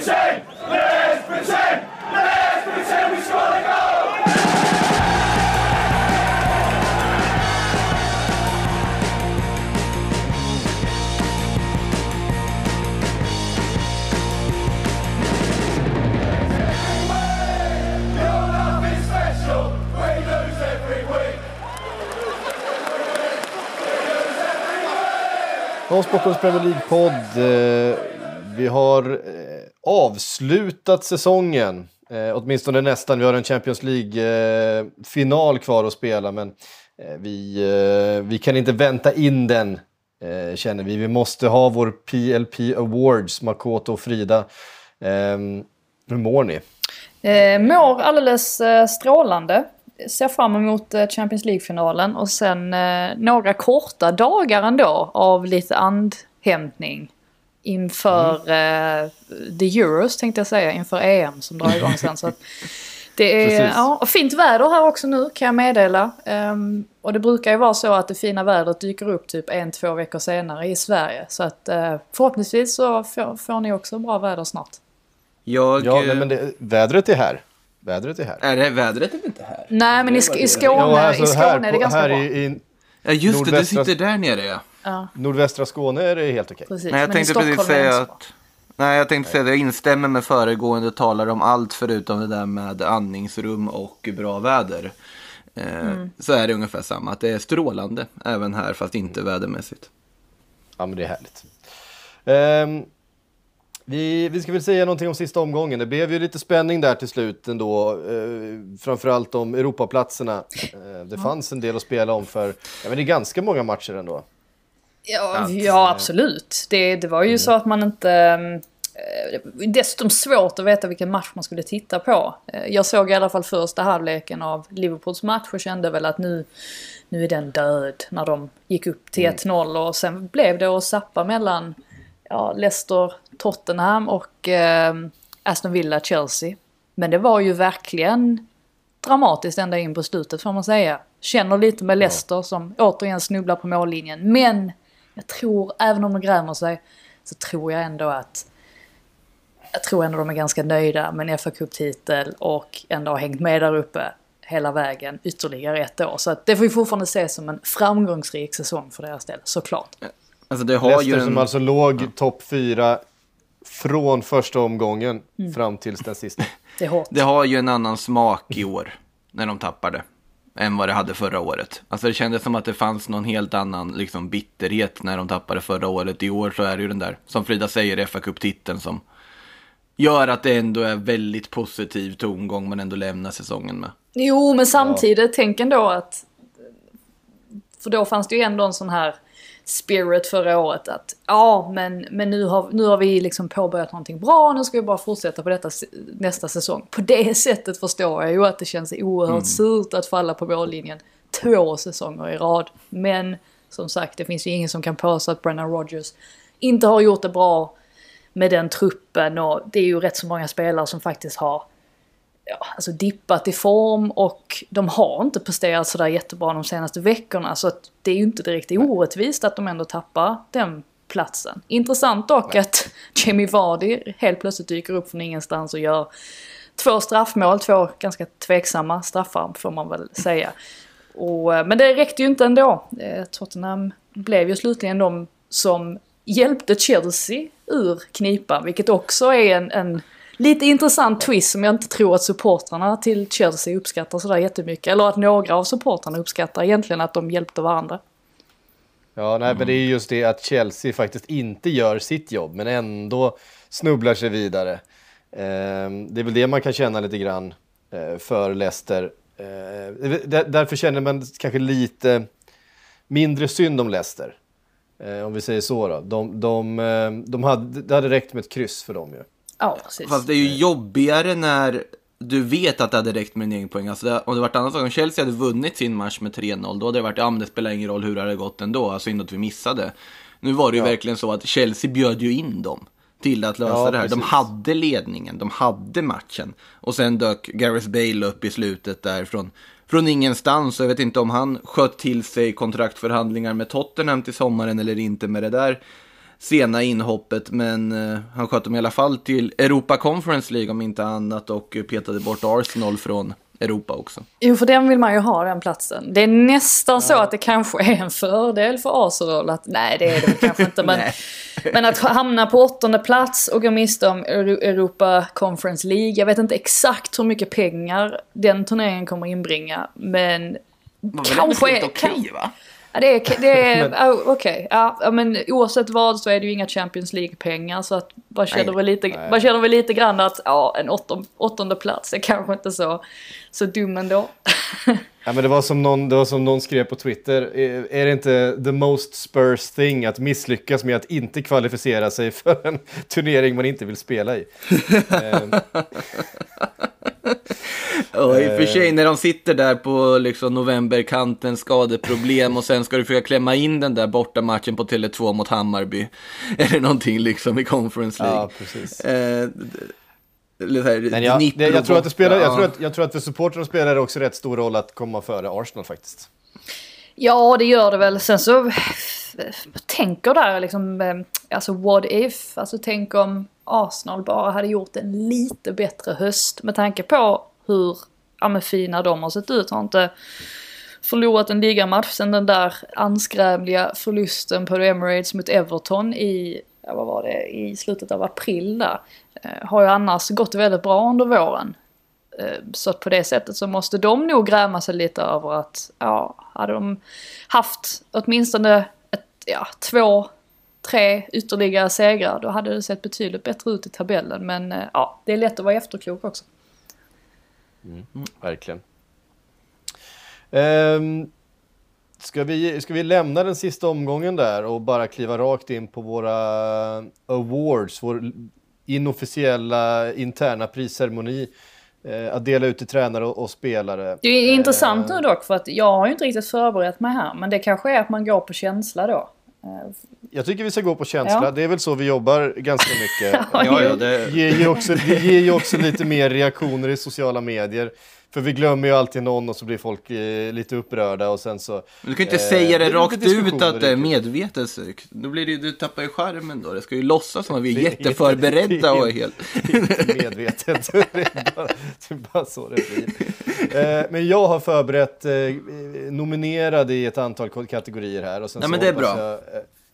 pretend! Ja, Stockholms Premier League-podd. Eh, vi har avslutat säsongen. Eh, åtminstone nästan. Vi har en Champions League-final kvar att spela. Men eh, vi, eh, vi kan inte vänta in den, eh, känner vi. Vi måste ha vår PLP Awards, Makoto och Frida. Eh, hur mår ni? Eh, mår alldeles eh, strålande. Ser fram emot eh, Champions League-finalen och sen eh, några korta dagar ändå av lite andhämtning inför Mm. eh, the Euros tänkte jag säga, inför EM som drar igång sen. Så att det är ja, och fint väder här också nu kan jag meddela. Ehm, och det brukar ju vara så att det fina vädret dyker upp typ en, två veckor senare i Sverige. Så att eh, förhoppningsvis så får, får ni också bra väder snart. Jag... Ja, eh, nej, men det, vädret är här. Vädret är här. Är det vädret är inte här? Nej men i, i Skåne, Ja, alltså i Skåne här, är det på- ganska här bra. i, i Ja just det, du sitter där nere ja. Ja, nordvästra Skåne är det helt okej. precis. Nej, jag Men i tänkte precis det säga att... Nej, jag tänkte säga att jag instämmer med föregående talare om allt förutom det där med andningsrum och bra väder. Eh, Mm. Så är det ungefär samma, att det är strålande även här fast inte vädermässigt. Ja, men det är härligt. Ehm, vi, vi ska väl säga någonting om sista omgången. Det blev ju lite spänning där till slut ändå. Uh, framförallt om Europaplatserna. Eh, det fanns en del att spela om för, ja men det är ganska många matcher ändå. Ja, ja absolut. Det, det var ju så att man inte... eh, dessutom svårt att veta vilken match man skulle titta på. Eh, Jag såg i alla fall första halvleken av Liverpools match och kände väl att nu, nu är den död när de gick upp till 1-0 och sen blev det att sappa mellan ja, Leicester, Tottenham och eh, Aston Villa, Chelsea. Men det var ju verkligen dramatiskt ända in på slutet får man säga. Känner lite med Leicester som återigen snubblar på mållinjen. Men jag tror, även om de grämer sig, så tror jag ändå att jag tror ändå de är ganska nöjda med en fa Cup-titel och ändå har hängt med där uppe hela vägen ytterligare ett år. Så att det får vi fortfarande se som en framgångsrik säsong för deras del, såklart. Alltså det har Leicester ju en... som alltså låg topp fyra från första omgången Mm. fram tills den sista. Det. Det har ju en annan smak i år när de tappade än vad det hade förra året. Alltså det kändes som att det fanns någon helt annan liksom, bitterhet när de tappade förra året. I år så är det ju den där, som Frida säger, fa Cup-titeln som gör att det ändå är väldigt positiv tongång man ändå lämnar säsongen med. Jo, men samtidigt, tänk ändå att... För då fanns det ju ändå en sån här spirit förra året att ja, men, men nu, har, nu har vi liksom påbörjat någonting bra, nu ska vi bara fortsätta på detta nästa säsong. På det sättet förstår jag ju att det känns oerhört surt att falla på mållinjen två säsonger i rad. Men som sagt, det finns ju ingen som kan påstå att Brennan Rodgers inte har gjort det bra med den truppen och det är ju rätt så många spelare som faktiskt har ja, alltså dippat i form och de har inte presterat sådär jättebra de senaste veckorna så att det är ju inte direkt orättvist att de ändå tappar den platsen. Intressant dock att Jamie Vardy helt plötsligt dyker upp från ingenstans och gör två straffmål, två ganska tveksamma straffar får man väl säga. Och, eh, men det räckte ju inte ändå. Eh, Tottenham blev ju slutligen de som hjälpte Chelsea ur knipan, vilket också är en, en lite intressant twist som jag inte tror att supportrarna till Chelsea uppskattar sådär jättemycket. Eller att några av supportrarna uppskattar egentligen att de hjälpte varandra. Ja, nej, men det är just det att Chelsea faktiskt inte gör sitt jobb, men ändå snubblar sig vidare. Eh, det är väl det man kan känna lite grann eh, för Leicester. Eh, där- därför känner man kanske lite mindre synd om Leicester. Eh, om vi säger så då. De, de, eh, de hade, det hade räckt med ett kryss för dem ju. Ja, precis. Fast det är ju jobbigare när du vet att det hade räckt med en egen poäng. Alltså det, om det varit annat sak, om Chelsea hade vunnit sin match med 3-0, då hade det varit, ja men det spelar ingen roll hur det hade gått ändå, alltså synd att vi missade. Nu var det ju verkligen så att Chelsea bjöd ju in dem till att lösa Ja, det här. De precis. hade ledningen, de hade matchen. Och sen dök Gareth Bale upp i slutet där från, från ingenstans. Och jag vet inte om han sköt till sig kontraktförhandlingar med Tottenham till sommaren eller inte med det där sena inhoppet. Men eh, han sköt dem i alla fall till Europa Conference League om inte annat och petade bort Arsenal från Europa också. Jo, för den vill man ju ha, den platsen. Det är nästan så att det kanske är en fördel för Arsenal att, nej det är det kanske inte, men, men att hamna på åttonde plats och gå miste om Euro- Europa Conference League. Jag vet inte exakt hur mycket pengar den turneringen kommer inbringa, men väl kanske är... okej kan- va? Ja, det är, det är oh, okej. Ja, ja, men oavsett vad så är det ju inga Champions League-pengar så att man känner, väl lite, Nej. man känner väl lite grann att ja, en åttonde, åttonde plats är kanske inte så, så dum ändå. Ja, men det, var som någon, det var som någon skrev på Twitter. Är, är det inte the most Spurs thing att misslyckas med att inte kvalificera sig för en turnering man inte vill spela i? Ja, i och för Eh. sig när de sitter där på liksom novemberkanten, skadeproblem och sen ska du försöka klämma in den där borta matchen på Tele2 mot Hammarby. Eller någonting liksom i Conference League. ja, precis. Eh, eller så här, Men jag, Dnipro det, jag, tror att det spelar, jag, tror att, jag tror att för supportrar spelar det också rätt stor roll att komma före Arsenal faktiskt. Ja, det gör det väl. Sen så tänker där liksom, eh, alltså what if? Alltså tänk om Arsenal bara hade gjort en lite bättre höst med tanke på hur ja, men fina de har sett ut. Har inte förlorat en ligamatch sen den där anskrämliga förlusten på The Emirates mot Everton i, Eh, vad var det, i slutet av april där. Eh, har ju annars gått väldigt bra under våren. Eh, så att på det sättet så måste de nog gräma sig lite över att, ja, hade de haft åtminstone ett, ja, två, tre ytterligare segrar, då hade det sett betydligt bättre ut i tabellen. Men ja, det är lätt att vara efterklok också. Mm, verkligen. Um ska, vi, ska vi lämna den sista omgången där och bara kliva rakt in på våra awards, vår inofficiella interna prisceremoni eh, att dela ut till tränare och, och spelare. Det är intressant Eh, nu dock för att jag har ju inte riktigt förberett mig här, men det kanske är att man går på känsla då. Eh, Jag tycker vi ska gå på känsla. Ja. Det är väl så vi jobbar ganska mycket. Ja, Ja, ja, det, ger ju också, det ger ju också lite mer reaktioner i sociala medier. För vi glömmer ju alltid någon och så blir folk eh, lite upprörda och sen så... du kan inte Eh, säga det det är rakt ut att det är det. medvetet sökt. Då blir det, du tappar ju skärmen då. Det ska ju låtsas som att vi är Det jätteförberedda och är helt... Det medvetet. det, är bara, det är bara så det blir. Eh, men jag har förberett eh, nominerade i ett antal kategorier här. Och sen så men det är bra. Jag,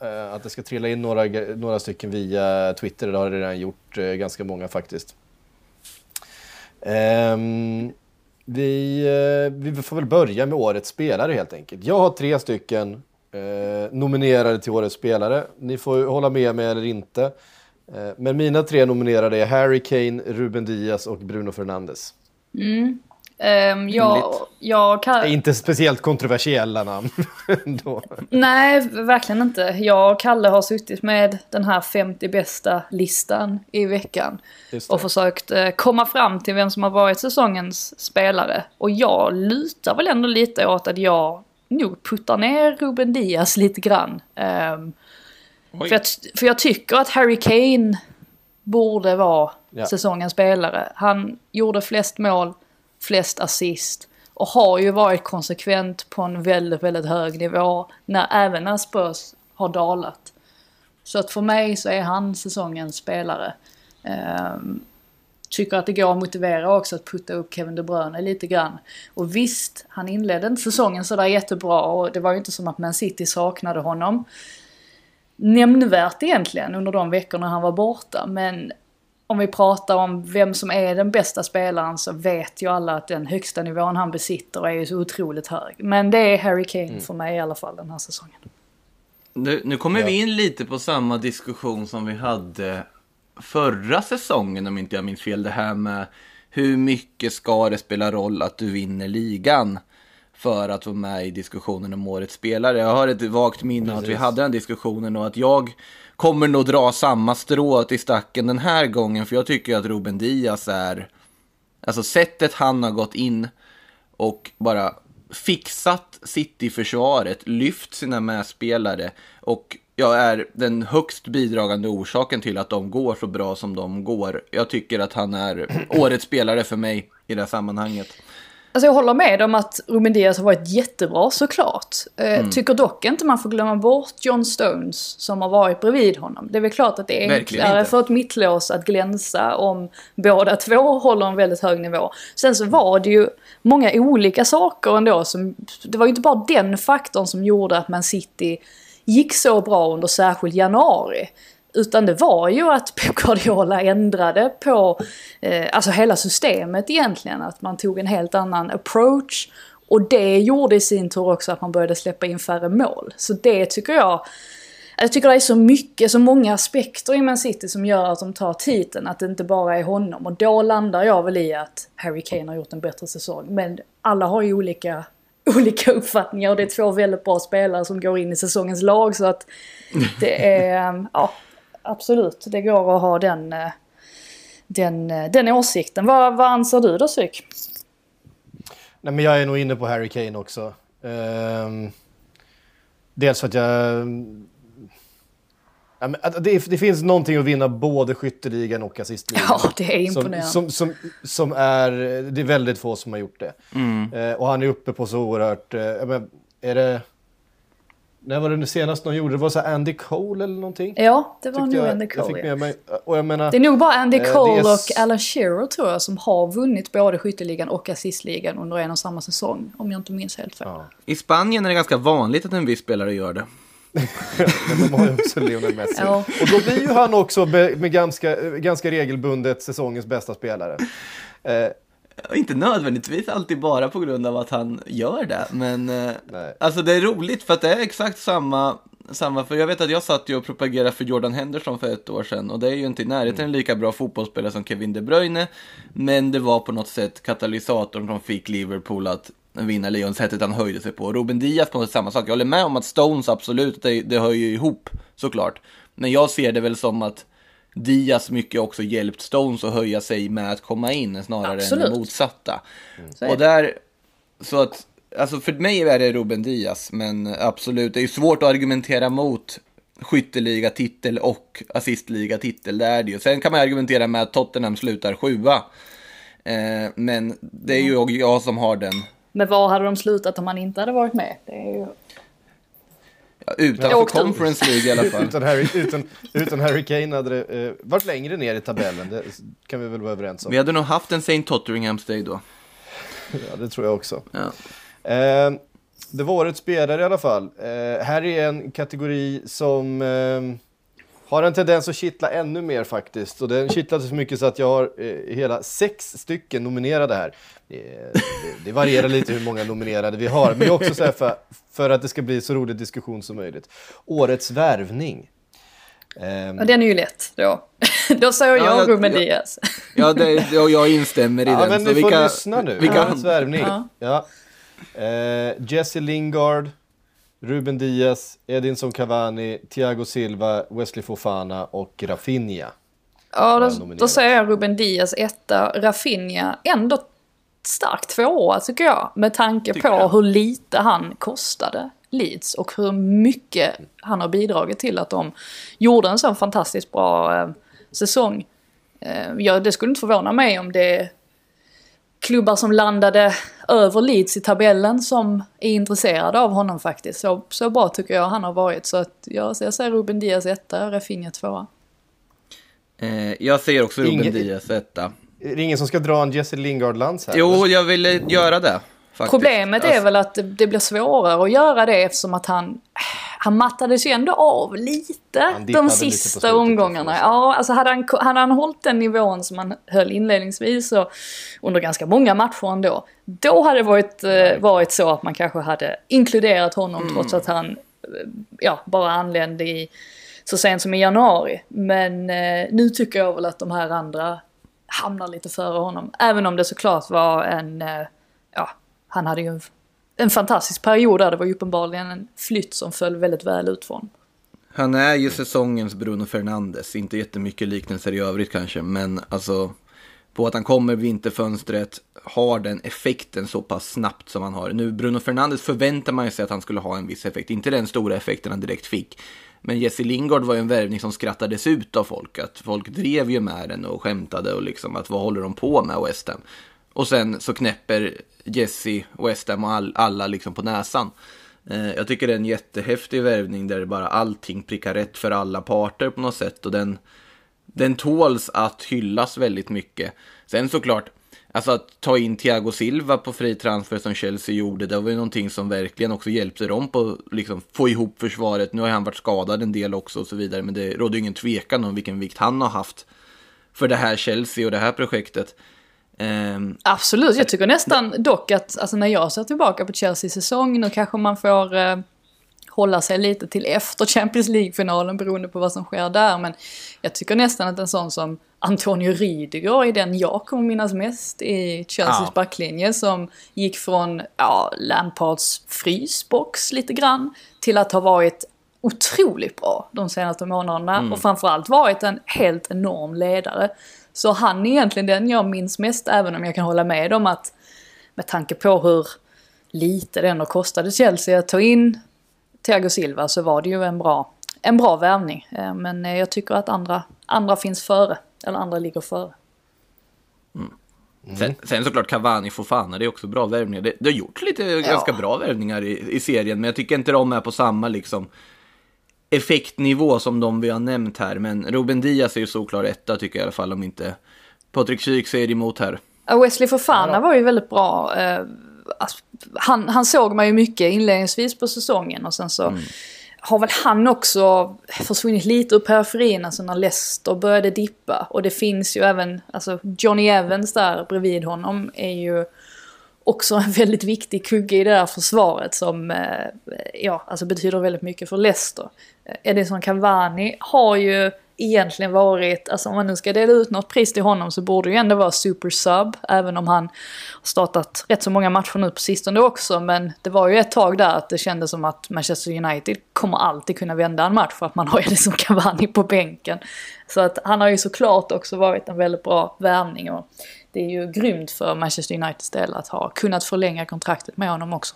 eh, eh, att det ska trilla in några, några stycken via Twitter. Det har det redan gjort, eh, ganska många faktiskt. Ehm, vi, eh, vi får väl börja med årets spelare helt enkelt. Jag har tre stycken eh, nominerade till årets spelare. Ni får hålla med mig eller inte. Eh, men mina tre nominerade är Harry Kane, Ruben Diaz och Bruno Fernandes. Mm ehm, jag, jag kan... Det är inte speciellt kontroversiella namn. Nej, verkligen inte. Jag och Kalle har suttit med den här 50 bästa listan i veckan. Och försökt eh, komma fram till vem som har varit säsongens spelare. Och jag lutar väl ändå lite åt att jag nog puttar ner Ruben Diaz lite grann. Oj. för, jag, för jag tycker att Harry Kane borde vara Ja. säsongens spelare. Han gjorde flest mål, flest assist och har ju varit konsekvent på en väldigt, väldigt hög nivå när även när Spurs har dalat. Så att för mig så är han säsongens spelare. Ehm, tycker att det går att motivera också att putta upp Kevin De Bruyne lite grann. Och visst, han inledde inte säsongen sådär jättebra och det var ju inte som att Man City saknade honom nämnvärt egentligen under de veckorna han var borta. Men om vi pratar om vem som är den bästa spelaren så vet ju alla att den högsta nivån han besitter är ju så otroligt hög. Men det är Harry Kane för mig i alla fall den här säsongen. Nu, nu kommer vi in lite på samma diskussion som vi hade förra säsongen om inte jag minns fel. Det här med hur mycket ska det spela roll att du vinner ligan för att vara med i diskussionen om årets spelare. Jag har ett vagt minne av att vi Precis. hade den diskussionen och att jag kommer nog dra samma strå till stacken den här gången. För jag tycker att Ruben Diaz är, alltså sättet han har gått in och bara fixat City-försvaret, lyft sina medspelare och jag är den högst bidragande orsaken till att de går så bra som de går. Jag tycker att han är årets spelare för mig i det här sammanhanget. Alltså jag håller med om att Ruben Diaz har varit jättebra såklart. Eh, Tycker dock inte man får glömma bort John Stones som har varit bredvid honom. Det är väl klart att det är enklare för ett mittlås att glänsa om båda två håller en väldigt hög nivå. Sen så var det ju många olika saker ändå som, det var ju inte bara den faktorn som gjorde att Man City gick så bra under särskilt januari. Utan det var ju att Pep Guardiola ändrade på eh, alltså hela systemet egentligen. Att man tog en helt annan approach. Och det gjorde i sin tur också att man började släppa in färre mål. Så det tycker jag... Jag tycker det är så mycket, så många aspekter i Man City som gör att de tar titeln. Att det inte bara är honom. Och då landar jag väl i att Harry Kane har gjort en bättre säsong. Men alla har ju olika, olika uppfattningar och det är två väldigt bra spelare som går in i säsongens lag. Så att det är, ja, absolut. Det går att ha den, eh, den, eh, den åsikten. Vad, vad anser du då Syk? Nej, men jag är nog inne på Harry Kane också. Ehm, dels för att jag... Ja, men det, det finns någonting att vinna både skytteligan och assistligan. Ja, det är imponerande. Som, som, som, som är... Det är väldigt få som har gjort det. Eh, och han är uppe på så oerhört... Men, är det... När var det nu senast någon gjorde det? var så Andy Cole eller någonting? Ja, det var Tyckte nog jag, Andy jag Cole. fick ja. med mig. Och jag menar... Det är nog bara Andy Eh, är Cole s- och Alan Shearer tror jag som har vunnit både skytteligan och assistligan under en och samma säsong. Om jag inte minns helt fel. Ja. I Spanien är det ganska vanligt att en viss spelare gör det. Men de har ju också Lionel Messi. Ja. Och då blir ju han också med, med ganska, ganska regelbundet säsongens bästa spelare. Eh, Inte nödvändigtvis alltid bara på grund av att han gör det, men eh, Nej. alltså det är roligt för att det är exakt samma, samma, för jag vet att jag satt ju och propagerade för Jordan Henderson för ett år sedan och det är ju inte i närheten en lika bra fotbollsspelare som Kevin De Bruyne, men det var på något sätt katalysatorn som fick Liverpool att vinna ligan, sättet han höjde sig på. Ruben Diaz på något sätt samma sak, jag håller med om att Stones absolut, det, det hör ju ihop såklart, men jag ser det väl som att Diaz mycket också hjälpt Stones att höja sig med att komma in snarare Absolut. än det motsatta. Är Och där, så att, alltså för mig är det Ruben Diaz, men absolut, det är ju svårt att argumentera mot skytteliga titel och assistliga titel, det är det ju. Sen kan man argumentera med att Tottenham slutar sjua. Eh, men det är ju jag, jag som har den, Men var hade de slutat om han inte hade varit med? Det är ju... utanför. Conference League i alla fall. utan, Harry, utan, utan Harry Kane hade det eh, varit längre ner i tabellen. Det kan vi väl vara överens om. Vi hade nog haft en St. Totteringham's Day då. Ja, det tror jag också. Ja. Eh, det var årets spelare i alla fall. Eh, här är en kategori som har en tendens att kittla ännu mer faktiskt. Och den kittlade så mycket så att jag har eh, hela sex stycken nominerade här. Det, det, det varierar lite hur många nominerade vi har. Men också så här för, för att det ska bli så rolig diskussion som möjligt. Årets värvning. Ehm, Ja, den är ju lätt då. då säger Ja, jag jag- Ruben jag- Diaz. Ja, det, och jag instämmer i Ja, den. men så ni vi får kan- lyssna nu. Vi kan, Årets värvning. Ja. Ja. Eh, Jesse Lingard, Ruben Diaz, Edinson Cavani, Thiago Silva, Wesley Fofana och Rafinha. Ja, då, då säger jag Ruben Diaz etta, Rafinha ändå starkt tvåa tycker jag. Med tanke Tycker på jag. hur lite han kostade Leeds och hur mycket han har bidragit till att de gjorde en så fantastiskt bra eh, säsong. Eh, ja, det skulle inte förvåna mig om det klubbar som landade över Leeds i tabellen som är intresserade av honom faktiskt. Så, så bra tycker jag han har varit. Så att jag, jag säger Ruben Diaz etta, Rafinha tvåa. eh, jag säger också Ruben Ingen- Diaz etta. Är det ingen som ska dra en Jesse Lingard-lans här? Jo, jag ville göra det. Faktiskt. Problemet är Alltså, väl att det, det blir svårare att göra det eftersom att han, han mattades ju ändå av lite de lite sista slutet, omgångarna. Ja, alltså hade han, hade han hållit den nivån som han höll inledningsvis och under ganska många matcher ändå, då hade det varit, eh, varit så att man kanske hade inkluderat honom Mm. trots att han eh, ja, bara anlände i, så sent som i januari. Men eh, nu tycker jag väl att de här andra hamnar lite före honom. Även om det såklart var en, eh, ja, han hade ju en, en fantastisk period där. Det var ju uppenbarligen en flytt som föll väldigt väl ut från. Han är ju säsongens Bruno Fernandes. Inte jättemycket liknelser i övrigt kanske, men alltså på att han kommer vinterfönstret, har den effekten så pass snabbt som han har. Nu, Bruno Fernandes förväntar man sig att han skulle ha en viss effekt, inte den stora effekten han direkt fick. Men Jesse Lingard var ju en värvning som skrattades ut av folk. Att folk drev ju med den och skämtade och liksom att vad håller de på med West Ham? Och sen så knäpper Jesse, Westham och all, alla liksom på näsan. Eh, jag tycker det är en jättehäftig värvning där bara allting prickar rätt för alla parter på något sätt. Och den, den tåls att hyllas väldigt mycket. Sen såklart, alltså att ta in Thiago Silva på fri transfer som Chelsea gjorde, det var ju någonting som verkligen också hjälpte dem på att liksom, få ihop försvaret. Nu har han varit skadad en del också och så vidare, men det råder ju ingen tvekan om vilken vikt han har haft för det här Chelsea och det här projektet. Ehm, Absolut, jag tycker nästan dock att alltså när jag ser tillbaka på Chelseas säsong, nu kanske man får eh, hålla sig lite till efter Champions League-finalen beroende på vad som sker där. Men jag tycker nästan att en sån som Antonio Rydiger är den jag kommer minnas mest i Chelseas Ja. backlinje som gick från ja, Lampards frysbox lite grann till att ha varit otroligt bra de senaste månaderna och framförallt varit en helt enorm ledare. Så han är egentligen den jag minns mest även om jag kan hålla med om att med tanke på hur lite det ändå kostade Chelsea att ta in Thiago Silva så var det ju en bra, en bra värvning. Eh, Men eh, jag tycker att andra, andra finns före, eller andra ligger före. Sen, sen såklart Cavani Fofana, det är också bra värvningar. Det, det har gjort lite ganska bra värvningar i, i serien, men jag tycker inte de är på samma liksom effektnivå som de vi har nämnt här. Men Ruben Diaz är ju såklart etta tycker jag i alla fall, om inte Patrik Syk säger emot här. Wesley Fofana var ju väldigt bra. eh, alltså, Han, han såg man ju mycket inledningsvis på säsongen och sen så har väl han också försvunnit lite ur periferin, alltså när Leicester började dippa. Och det finns ju även, alltså Johnny Evans där bredvid honom är ju också en väldigt viktig kugge i det där försvaret som eh, ja, alltså betyder väldigt mycket för Leicester. Eh, Edison Cavani har ju egentligen varit, alltså om man nu ska dela ut något pris till honom så borde det ju ändå vara super sub, även om han har startat rätt så många matcher nu på sistone också, men det var ju ett tag där att det kändes som att Manchester United kommer alltid kunna vända en match för att man har Edison Cavani på bänken. Så att han har ju såklart också varit en väldigt bra värvning och det är ju grymt för Manchester Uniteds del att ha kunnat förlänga kontraktet med honom också.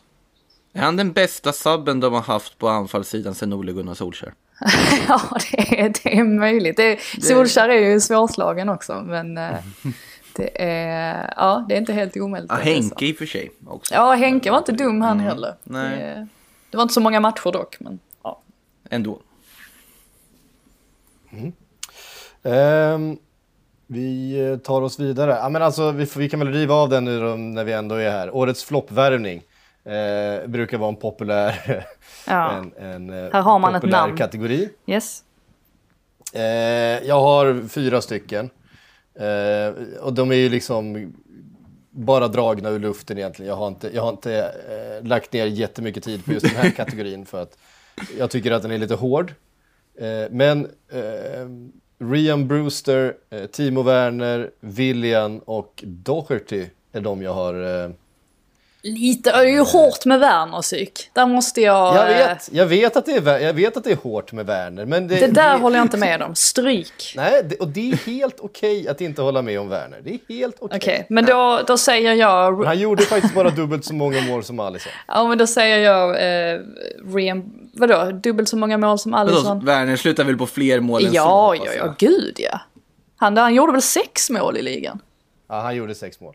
Är han den bästa subben de har haft på anfallssidan sen Ole Gunnar Solskjaer? ja, det är, det är möjligt. Det, Solskjaer är ju svårslagen också, men eh, det är, ja, det är inte helt omöjligt. Ja, det. Henke i och för sig också. Ja, Henke var inte dum han heller. nej. Det, det var inte så många matcher dock, men ja. Ändå. Ehm, vi eh, tar oss vidare. Ja, men alltså, vi, vi kan väl riva av den nu när vi ändå är här. Årets floppvärvning eh, brukar vara en populär, Ja. en, en, eh, Här har man ett populär namn. kategori. Yes. Eh, jag har fyra stycken. Eh, och de är ju liksom bara dragna ur luften egentligen. Jag har inte, jag har inte eh, lagt ner jättemycket tid på just den här kategorin för att jag tycker att den är lite hård. Eh, men Rian Brewster, eh, Timo Werner, William och Doherty är de jag har... Eh, Lite, det är ju hårt med Werner psyk. Där måste jag... jag, eh, vet, jag, vet att det är, jag vet att det är hårt med Werner, men det... Det där det, håller jag inte med om. Stryk. Nej, det, och det är helt okej att inte hålla med om Werner. Det är helt okej. Okej, men då, då säger jag... Men han gjorde faktiskt bara dubbelt så många mål som Alisson. Ja, men då säger jag... Eh, Rian, vadå? Dubbelt så många mål som Vadå, Alisson? Werner slutar väl på fler mål än Ja, så? ja, ja, jag. gud ja. Han, han gjorde väl sex mål i ligan? Ja, han gjorde sex mål.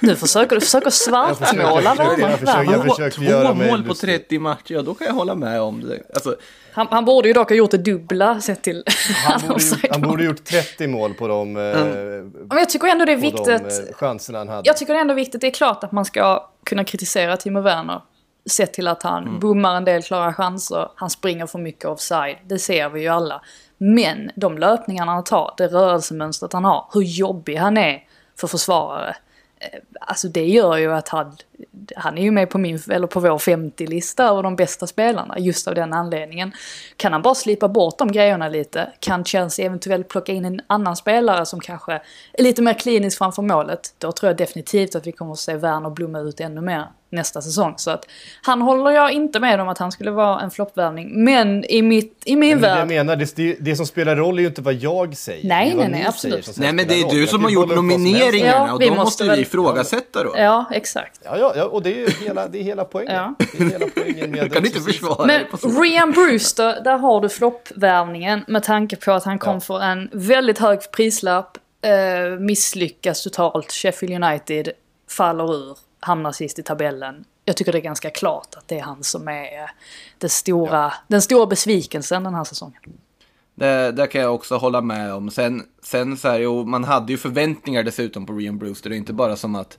Nu försöker du försöker svartmåla Jag försöker- Werner. jag försöker- jag Werner. försökte Två mål på lustig. 30 matcher, ja då kan jag hålla med om det. Alltså, Han, han borde ju dock ha gjort det dubbla sett till Han borde, gjort, han borde gjort 30 mål på de, eh, Men jag tycker ändå det är på de viktigt. eh, chanserna han hade. Jag tycker ändå viktigt, det är klart att man ska kunna kritisera Timo Werner. Sett till att han Mm. bommar en del klara chanser, han springer för mycket offside. Det ser vi ju alla. Men de löpningarna han tar, det rörelsemönstret han har, hur jobbig han är för försvarare. eh, Alltså det gör ju att han, han är ju med på, min, eller på vår 50-lista över de bästa spelarna just av den anledningen. Kan han bara slipa bort de grejerna lite, kan Chelsea eventuellt plocka in en annan spelare som kanske är lite mer klinisk framför målet, då tror jag definitivt att vi kommer att se Werner blomma ut ännu mer nästa säsong. Så att han håller jag inte med om att han skulle vara en floppvärvning, men i, mitt, i min Men det jag värld... menar, det, det, det som spelar roll är ju inte vad jag säger. Nej, nej, nej, absolut. säger som nej men det är du roll. som Jag har gjort som nomineringarna Ja, och då måste måste vi väl- ifrågasätta då. Ja, exakt. Ja, ja, och det är ju hela, det är hela poängen. Ja. Det är hela poängen med Jag kan inte försvara Men. Rian Brewster, där har du floppvärvningen med tanke på att han kom Ja. för en väldigt hög prislapp, eh, misslyckas totalt, Sheffield United. faller ur, hamnar sist i tabellen. Jag tycker det är ganska klart att det är han som är det stora, den stora besvikelsen den här säsongen. Det, det kan jag också hålla med om. Sen, sen så här, jo, man hade ju förväntningar dessutom på Rian Brewster. Det är inte bara som att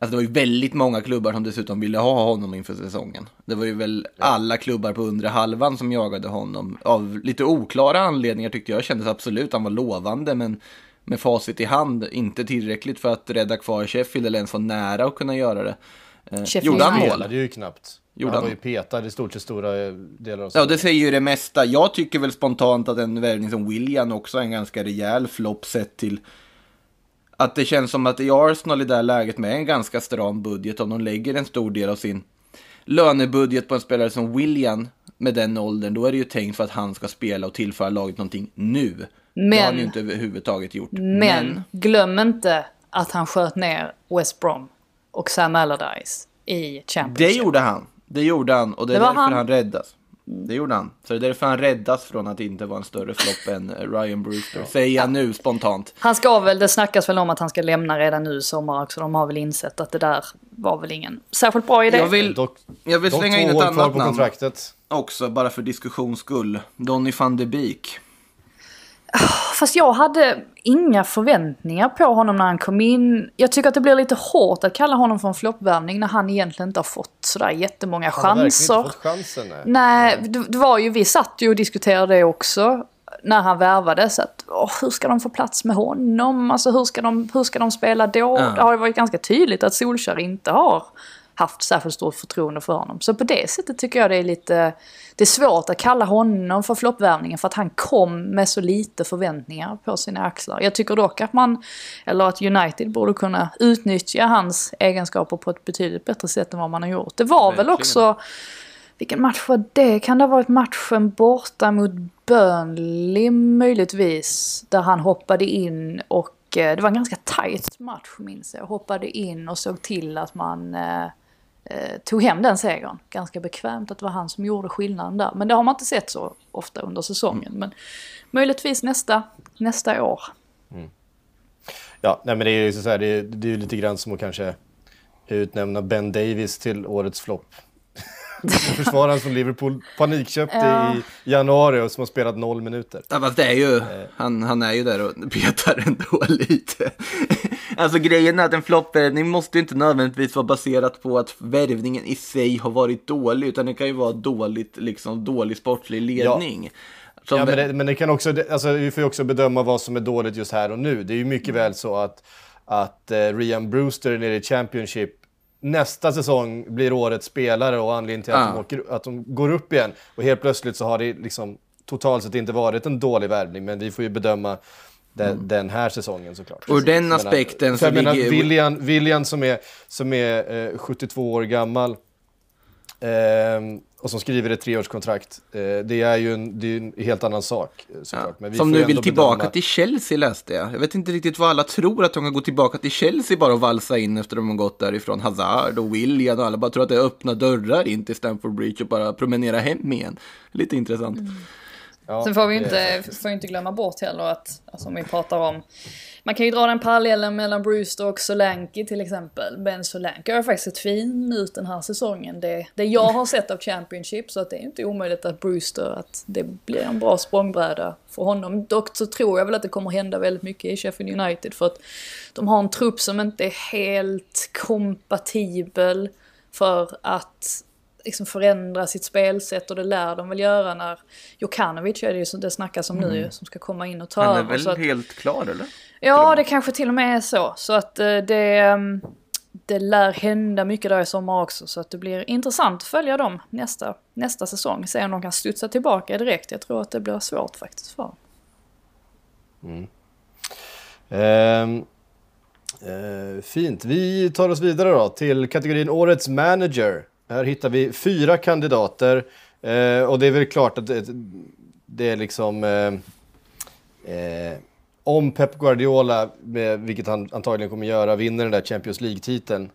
Alltså det var ju väldigt många klubbar som dessutom ville ha honom inför säsongen. Det var ju väl alla klubbar på undre halvan som jagade honom. Av lite oklara anledningar tyckte jag kändes absolut han var lovande, men med facit i hand inte tillräckligt för att rädda kvar Sheffield eller ens vara nära att kunna göra det. Eh, Sheffield gjorde han mål? ju knappt. Gjorde han var ju petad i stort sett stora eh, delar av Ja, det säger ju det mesta. Jag tycker väl spontant att en värvning som William också är en ganska rejäl flopp sett till att det känns som att i Arsenal i det här läget med en ganska stram budget, om de lägger en stor del av sin lönebudget på en spelare som William med den åldern, då är det ju tänkt för att han ska spela och tillföra laget någonting nu. Det har Men- han ju inte överhuvudtaget gjort. Men, glöm inte att han sköt ner West Brom och Sam Allardyce i Championship. det gjorde han. Det gjorde han och det är Det var därför han. han. räddas. Det gjorde han. Så det är därför han räddas från att inte vara en större flopp än eh, Ryan Brewster. Säger jag nu spontant. Han ska väl, det snackas väl om att han ska lämna redan nu i sommar också. De har väl insett att det där var väl ingen särskilt bra idé. Jag vill, Dock, jag vill slänga in ett annat på namn kontraktet. också, bara för diskussions skull. Donny van de Beek. Fast jag hade inga förväntningar på honom när han kom in. Jag tycker att det blir lite hårt att kalla honom för en floppvärvning när han egentligen inte har fått sådär jättemånga Han har chanser. inte fått chansen. Nej. Nej, det, det var ju, vi satt ju och diskuterade det också när han värvades. Att, åh, hur ska de få plats med honom? Alltså hur ska de, hur ska de spela då? Ja. Det har ju varit ganska tydligt att Solskjaer inte har haft särskilt stort förtroende för honom. Så på det sättet tycker jag det är lite... Det är svårt att kalla honom för floppvärvningen för att han kom med så lite förväntningar på sina axlar. Jag tycker dock att man, eller att United borde kunna utnyttja hans egenskaper på ett betydligt bättre sätt än vad man har gjort. Det var väl också vilken match var det? Kan det ha varit matchen borta mot Burnley möjligtvis? Där han hoppade in och eh, det var en ganska tight match minns jag. Hoppade in och såg till att man eh, eh, tog hem den segern. Ganska bekvämt att det var han som gjorde skillnaden där. Men det har man inte sett så ofta under säsongen. Men möjligtvis nästa, nästa år. Ja, nej, men det är ju så här, det är, det är lite grann som att kanske utnämna Ben Davis till årets flopp. Försvararen som Liverpool panikköpte Ja. i januari och som har spelat noll minuter. Ja, det är ju, han, han är ju där och petar ändå lite. Alltså grejen är att en floppvärvning måste inte nödvändigtvis vara baserat på att värvningen i sig har varit dålig, utan det kan ju vara dåligt, liksom dålig sportslig ledning. Som Ja, men, det, men det kan också, alltså, vi får ju också bedöma vad som är dåligt just här och nu. Det är ju mycket väl så att, att eh, Ryan Brewster nere i Championship nästa säsong blir årets spelare och anledningen till att, Ja. de åker, att de går upp igen. Och helt plötsligt så har det liksom totalt sett inte varit en dålig värvning, men vi får ju bedöma den, den här säsongen såklart. Ur den menar- aspekten så jag menar, ligger- William, William som är, som är eh, 72 år gammal ehm, och som skriver ett treårskontrakt. Eh, det är ju en, det är en helt annan sak eh, såklart. Men vi Som nu vill tillbaka bedöma- till Chelsea läste jag. Jag vet inte riktigt vad alla tror att de kan gå tillbaka till Chelsea bara och valsa in efter de har gått därifrån. Hazard och William och alla bara tror att det är öppna dörrar in till Stamford Bridge och bara promenera hem igen. Lite intressant. Ja, Sen får vi ju inte, får inte glömma bort heller att, alltså om vi pratar om, man kan ju dra den parallellen mellan Brewster och Solanke till exempel. Ben Solanke har faktiskt sett fin ut den här säsongen. Det, det jag har sett av Championship så att det är inte omöjligt att Brewster, att det blir en bra språngbräda för honom. Dock så tror jag väl att det kommer hända väldigt mycket i Sheffield United för att de har en trupp som inte är helt kompatibel för att liksom förändra sitt spelsätt och det lär de väl göra när Jokanovic är det ju som det snackas om nu ju, som ska komma in och ta Han är över. väl så att, helt klar eller? ja, det kanske till och med är så. Så att eh, det, ehm, det lär hända mycket där i sommar också. Så att det blir intressant att följa dem nästa, nästa säsong. Se om de kan studsa tillbaka direkt. Jag tror att det blir svårt faktiskt för dem. Ehm, eh, fint. Vi tar oss vidare då till kategorin Årets manager. Här hittar vi fyra kandidater. Eh, och det är väl klart att det, det är liksom... Eh, eh, om Pep Guardiola, vilket han antagligen kommer göra, vinner den där Champions League-titeln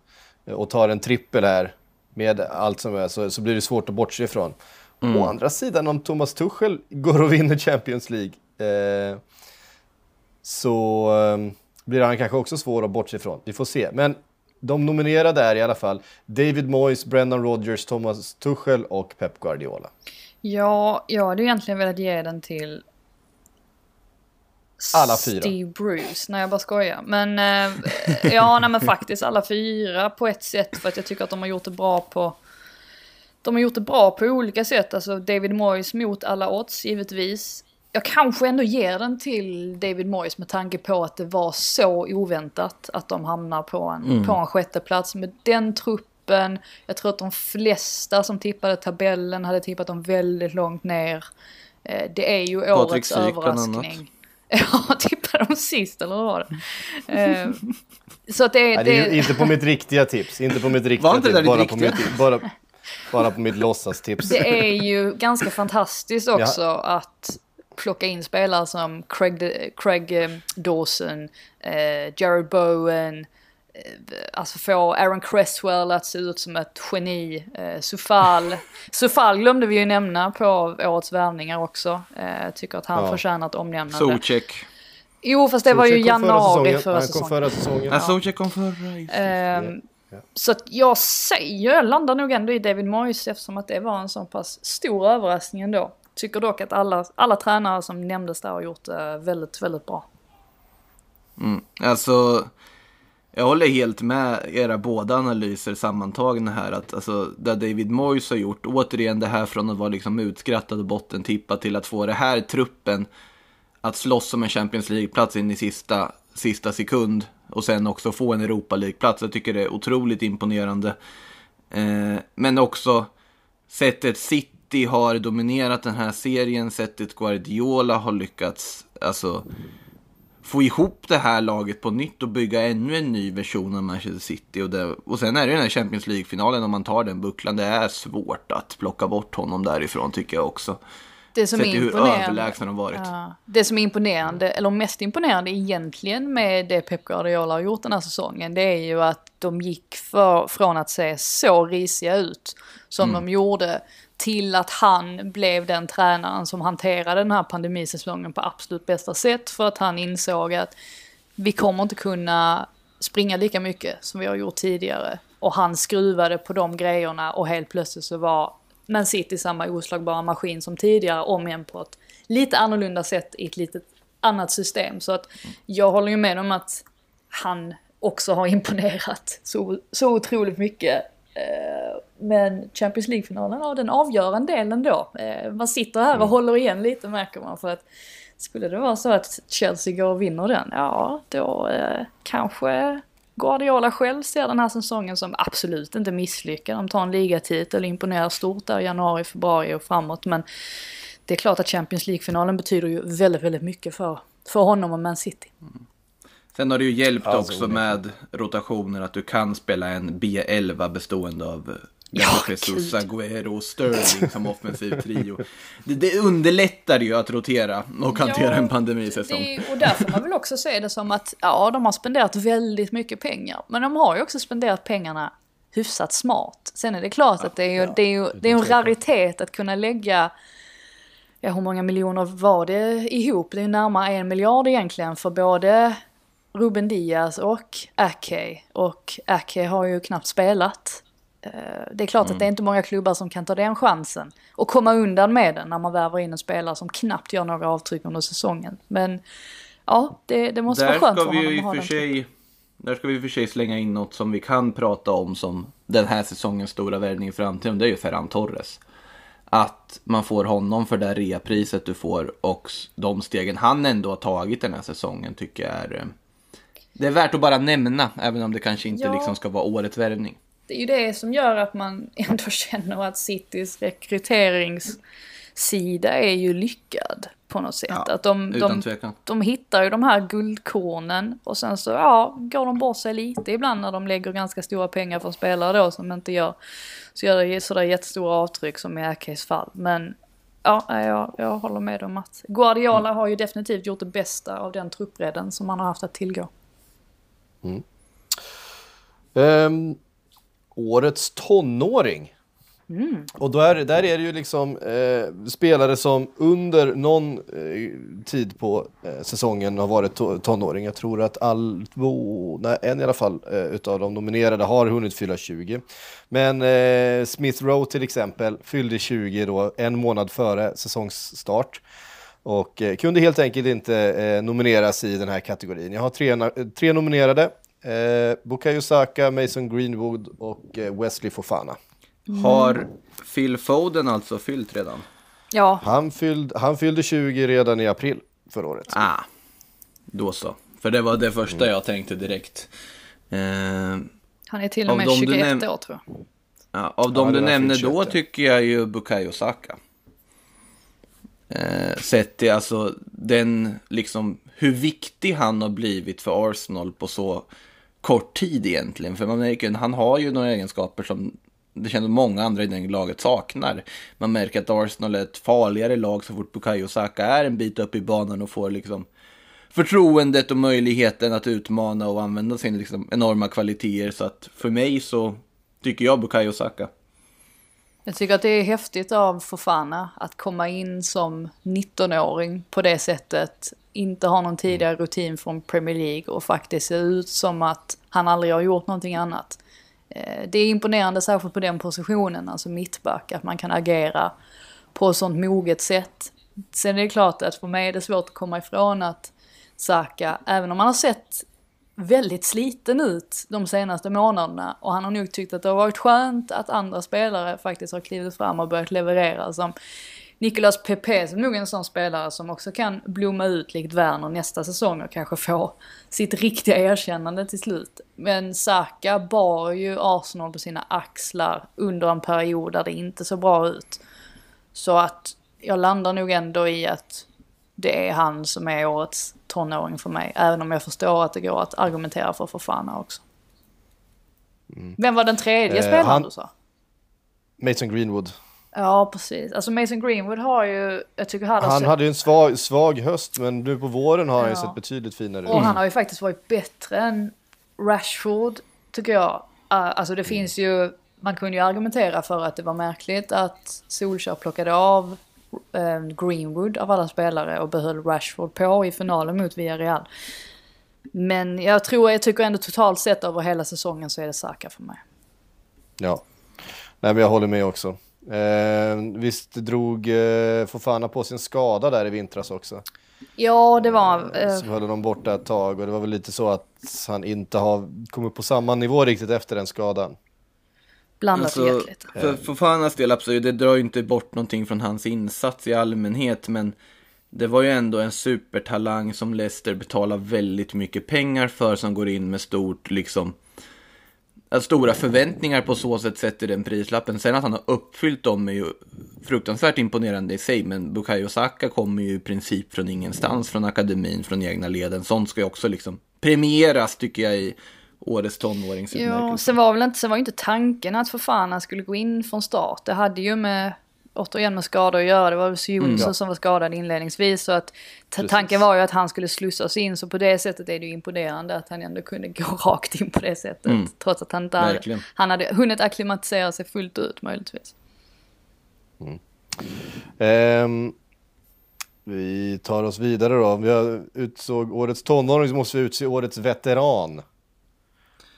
eh, och tar en trippel här med allt som är så, så blir det svårt att bortse ifrån. Å andra sidan, om Thomas Tuchel går och vinner Champions League eh, så eh, blir han kanske också svår att bortse ifrån. Vi får se. Men de nominerade är i alla fall David Moyes, Brendan Rodgers, Thomas Tuchel och Pep Guardiola. Ja, jag hade egentligen velat ge den till Alla fyra. Steve Bruce. Nej, jag bara skojar. Men eh, ja, nej men faktiskt alla fyra på ett sätt. För att jag tycker att de har gjort det bra på... De har gjort det bra på olika sätt. Alltså David Moyes mot alla odds, givetvis. Jag kanske ändå ger den till David Moyes med tanke på att det var så oväntat att de hamnar på en, på en sjätte plats med den truppen. Jag tror att de flesta som tippade tabellen hade tippat dem väldigt långt ner. Eh, Det är ju Patrik årets annat. överraskning. Ja, tippade de sist eller vad var det? Eh, Så att det, Nej, det är ju det, inte på mitt riktiga tips. Inte på mitt riktiga Var inte det tips. där Bara ditt på, riktiga? mitt, bara, bara på mitt låtsastips. det är ju ganska fantastiskt också att plocka in spelare som Craig, Craig eh, Dawson, eh, Jared Bowen, eh, alltså få Aaron Cresswell att se ut som ett geni. Eh, Sufal. Sufal glömde vi ju nämna på årets värvningar också. Eh, jag tycker att han Ja. förtjänar ett omnämnande. Socek. Jo, fast det var ju januari säsongen. förra Han kom säsongen. förra säsongen. Ja, Zocek kom förra. Ehm, Så att jag säger, jag landar nog ändå i David Moyes eftersom att det var en så pass stor överraskning ändå. Tycker dock att alla, alla tränare som nämndes där har gjort det väldigt, väldigt bra. Mm. Alltså, jag håller helt med era båda analyser sammantagna här. Att alltså, det David Moyes har gjort, återigen det här från att vara liksom utskrattad och bottentippad till att få det här truppen att slåss om en Champions League-plats in i sista, sista sekund och sen också få en Europa League-plats. Jag tycker det är otroligt imponerande. Eh, men också sättet City har dominerat den här serien, sättet Guardiola har lyckats alltså, få ihop det här laget på nytt och bygga ännu en ny version av Manchester City. Och, det, och sen är det den här Champions League-finalen, om man tar den bucklan, det är svårt att plocka bort honom därifrån tycker jag också. Det som Sett är hur överlägsen de varit. Ja, det som är imponerande, eller mest imponerande egentligen med det Pep Guardiola har gjort den här säsongen, det är ju att de gick för, från att se så risiga ut som Mm. de gjorde till att han blev den tränaren som hanterade den här pandemisäsongen på absolut bästa sätt för att han insåg att vi kommer inte kunna springa lika mycket som vi har gjort tidigare. Och han skruvade på de grejerna och helt plötsligt så var Man City samma oslagbara maskin som tidigare, om igen på ett lite annorlunda sätt i ett lite annat system. Så att jag håller ju med om att han också har imponerat så, så otroligt mycket. Eh, men Champions League-finalen, ja den avgör en del ändå. Eh, Man sitter här och håller igen lite märker man för att skulle det vara så att Chelsea går och vinner den, ja då eh, kanske Guardiola själv ser den här säsongen som absolut inte misslyckad. De tar en ligatitel, imponerar stort där i januari, februari och framåt. Men det är klart att Champions League-finalen betyder ju väldigt, väldigt mycket för, för honom och Man City. Sen har det ju hjälpt Alltså, också med rotationer att du kan spela en B11 bestående av Ja, Jesus. Agüero och Sterling som offensiv trio. Det, det underlättar ju att rotera och hantera en pandemisäsong. Det, och där får man väl också se det som att, ja, de har spenderat väldigt mycket pengar. Men de har ju också spenderat pengarna hyfsat smart. Sen är det klart att det är ju, det är ju det är en raritet att kunna lägga, ja hur många miljoner var det ihop? Det är ju närmare en miljard egentligen för både Ruben Diaz och Ake. Och Ake har ju knappt spelat. Eh, Det är klart att det är inte många klubbar som kan ta den chansen och komma undan med den när man värvar in en spelare som knappt gör några avtryck under säsongen. Men ja, det, det måste Där vara skönt för honom att ha för sig där ska vi i och för sig slänga in något som vi kan prata om som den här säsongens stora värvning i framtiden. Det är ju Ferran Torres. Att man får honom för det reapriset du får och de stegen han ändå har tagit den här säsongen tycker jag är... eh, Det är värt att bara nämna, även om det kanske inte Ja. liksom ska vara årets värvning. Det är ju det som gör att man ändå känner att Citys rekryteringssida är ju lyckad på något sätt. Ja, att de, de, tvekan. de hittar ju de här guldkornen och sen så ja, går de bort sig lite ibland när de lägger ganska stora pengar för spelare då som inte gör så gör det sådär jättestora avtryck som i Akes fall. Men ja, jag, jag håller med om att Guardiola har ju definitivt gjort det bästa av den truppbredden som han har haft att tillgå. Ehm, årets tonåring. Och då är, där är det ju liksom eh, spelare som under någon eh, tid på eh, säsongen har varit to- tonåring. Jag tror att all, två, nej, en i alla fall eh, utav de nominerade har hunnit fylla 20. Men eh, Smith Rowe till exempel fyllde 20 då en månad före säsongsstart. Och eh, kunde helt enkelt inte eh, nomineras i den här kategorin. Jag har tre, tre nominerade. Eh, Bukayo Saka, Mason Greenwood och eh, Wesley Fofana. Har Phil Foden alltså fyllt redan? Ja, Han, fylld, han fyllde 20 redan i april förra året. Ah, då så. För det var det första Mm. jag tänkte direkt. Eh, han är till och med dem du 21 näm- år tror jag. ja, av de Ja, du nämner då 21. tycker jag ju Bukayo Saka. Eh, sett till alltså den, liksom, hur viktig han har blivit för Arsenal på så kort tid egentligen. För man märker han har ju några egenskaper som det känns många andra i det laget saknar. Man märker att Arsenal är ett farligare lag så fort Bukayo Saka är en bit upp i banan och får liksom förtroendet och möjligheten att utmana och använda sina liksom enorma kvaliteter. Så att för mig så tycker jag Bukayo Saka. Jag tycker att det är häftigt av Fofana att komma in som 19-åring på det sättet. Inte ha någon tidigare rutin från Premier League och faktiskt se ut som att han aldrig har gjort någonting annat. Eh, Det är imponerande särskilt på den positionen, alltså mittback, att man kan agera på ett sånt moget sätt. Sen är det klart att för mig är det svårt att komma ifrån att Saka, även om han har sett väldigt sliten ut de senaste månaderna och han har nog tyckt att det har varit skönt att andra spelare faktiskt har klivit fram och börjat leverera som Nicolas Pepe som nog är en sån spelare som också kan blomma ut likt Werner nästa säsong och kanske få sitt riktiga erkännande till slut. Men Saka bar ju Arsenal på sina axlar under en period där det inte såg bra ut. Så att jag landar nog ändå i att det är han som är årets tonåring för mig. Även om jag förstår att det går att argumentera för Fofana också. Vem var den tredje Eh, spelaren han- du sa? Mason Greenwood. Ja, precis. Alltså Mason Greenwood har ju, jag tycker han Han hade ju en svag, svag höst, men nu på våren har han ju Ja. sett betydligt finare ut. och han har ju faktiskt varit bättre än Rashford, tycker jag. Uh, alltså det finns ju, man kunde ju argumentera för att det var märkligt att Solskjaer plockade av eh, Greenwood av alla spelare och behöll Rashford på i finalen mot Villarreal. Men jag tror, jag tycker ändå totalt sett över hela säsongen så är det Saka för mig. Ja, nej men jag håller med också. Eh, visst drog eh, Fofana på sin skada där i vintras också. Ja, det var... Eh, Så höll de borta ett tag och det var väl lite så att han inte har kommit på samma nivå riktigt efter den skadan. blandat gett lite. Alltså, för, för Fanas del, absolut, det drar ju inte bort någonting från hans insats i allmänhet, men det var ju ändå en supertalang som Leicester betalar väldigt mycket pengar för, som går in med stort, liksom, alltså, stora förväntningar på så sätt sätter den prislappen. Sen att han har uppfyllt dem är ju fruktansvärt imponerande i sig, men Bukayo Saka kommer ju i princip från ingenstans, från akademin, från egna leden. Sånt ska ju också liksom premieras, tycker jag, i årets tonåringsutmärkelse. Ja, sen var väl inte, sen var ju inte tanken att Fofana skulle gå in från start. Det hade ju med, återigen med skador att göra. Det var väl Jonsson Mm. som var skadad inledningsvis. Så att tanken var ju att han skulle slussas in. Så på det sättet är det ju imponerande att han ändå kunde gå rakt in på det sättet. Mm. Trots att han inte hade, han hade hunnit acklimatisera sig fullt ut möjligtvis. Ehm, vi tar oss vidare då. Om vi har utsåg årets tonåring så måste vi utse årets veteran.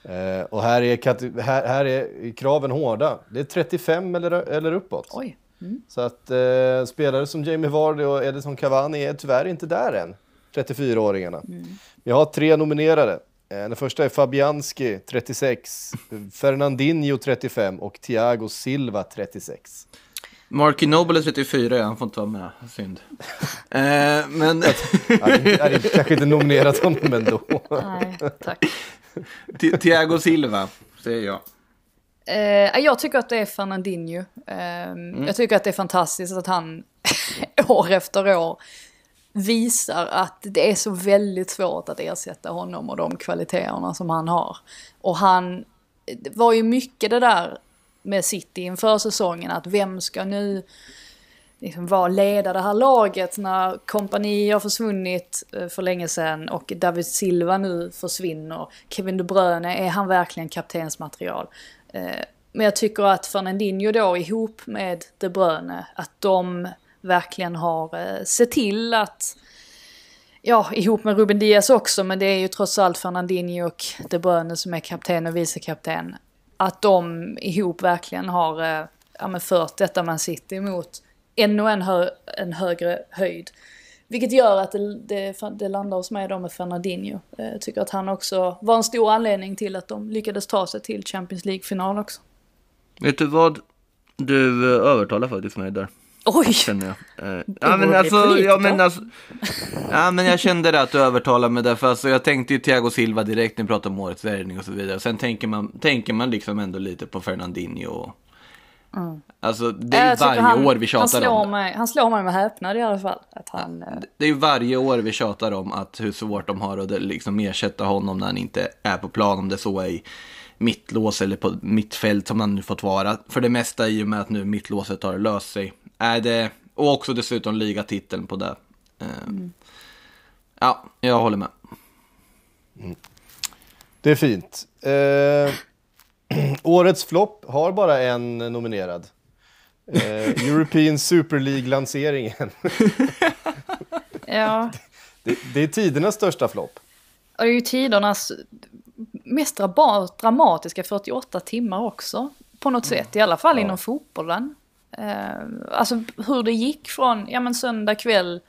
Eh, och här är, här, här är kraven hårda. Det är 35 eller, eller uppåt. Oj. Så att eh, spelare som Jamie Vardy och Edison Cavani är tyvärr inte där än. 34-åringarna. Vi har tre nominerade. Eh, den första är Fabianski, 36. Fernandinho, 35. Och Thiago Silva, 36. Marky Noble är 34, ja, han får inte vara med. Synd. eh, men Ja, det är kanske inte nominerat honom ändå. Nej, tack. Thiago Silva, säger jag. Eh, jag tycker att det är Fernandinho. Eh, Jag tycker att det är fantastiskt att han år efter år visar att det är så väldigt svårt att ersätta honom och de kvaliteterna som han har. Och han, var ju mycket det där med City inför säsongen, att vem ska nu liksom vara leda det här laget när kompani har försvunnit eh, för länge sedan och David Silva nu försvinner. Kevin De Bruyne, är han verkligen kaptensmaterial? Eh, men jag tycker att Fernandinho då ihop med De Bruyne, att de verkligen har eh, sett till att Ja, ihop med Ruben Diaz också, men det är ju trots allt Fernandinho och De Bruyne som är kapten och vicekapten. Att de ihop verkligen har eh, ja, men fört detta Man City mot ännu en, hö en högre höjd. Vilket gör att det, det, det landar hos mig då med Fernandinho. Eh, jag tycker att han också var en stor anledning till att de lyckades ta sig till Champions League-final också. Vet du vad? Du eh, övertalar faktiskt mig där. Oj! Känner jag. Eh, ja, men alltså, ja, men alltså, ja men jag kände det att du övertalade mig därför alltså, jag tänkte ju Thiago Silva direkt när vi pratade om årets värvning och så vidare. Sen tänker man, tänker man liksom ändå lite på Fernandinho. Och, mm. Alltså det är ju varje han, år vi tjatar han slår om mig, Han slår mig med häpnad i alla fall. Att han, ja, det är ju varje år vi tjatar om att hur svårt de har att liksom ersätta honom när han inte är på plan. Om det så är i mittlås eller på mittfält som han nu fått vara. För det mesta i och med att nu mittlåset har löst sig är det, och också dessutom ligatiteln på det. Mm. Ja, jag håller med. Mm. Det är fint. Eh, årets flopp har bara en nominerad. Eh, European Super League-lanseringen. ja. Det, det, är tidernas största flopp. Och det är ju tidernas mest dramatiska 48 timmar också. På något sätt, i alla fall ja. inom fotbollen. Eh, alltså hur det gick från ja, men söndag kväll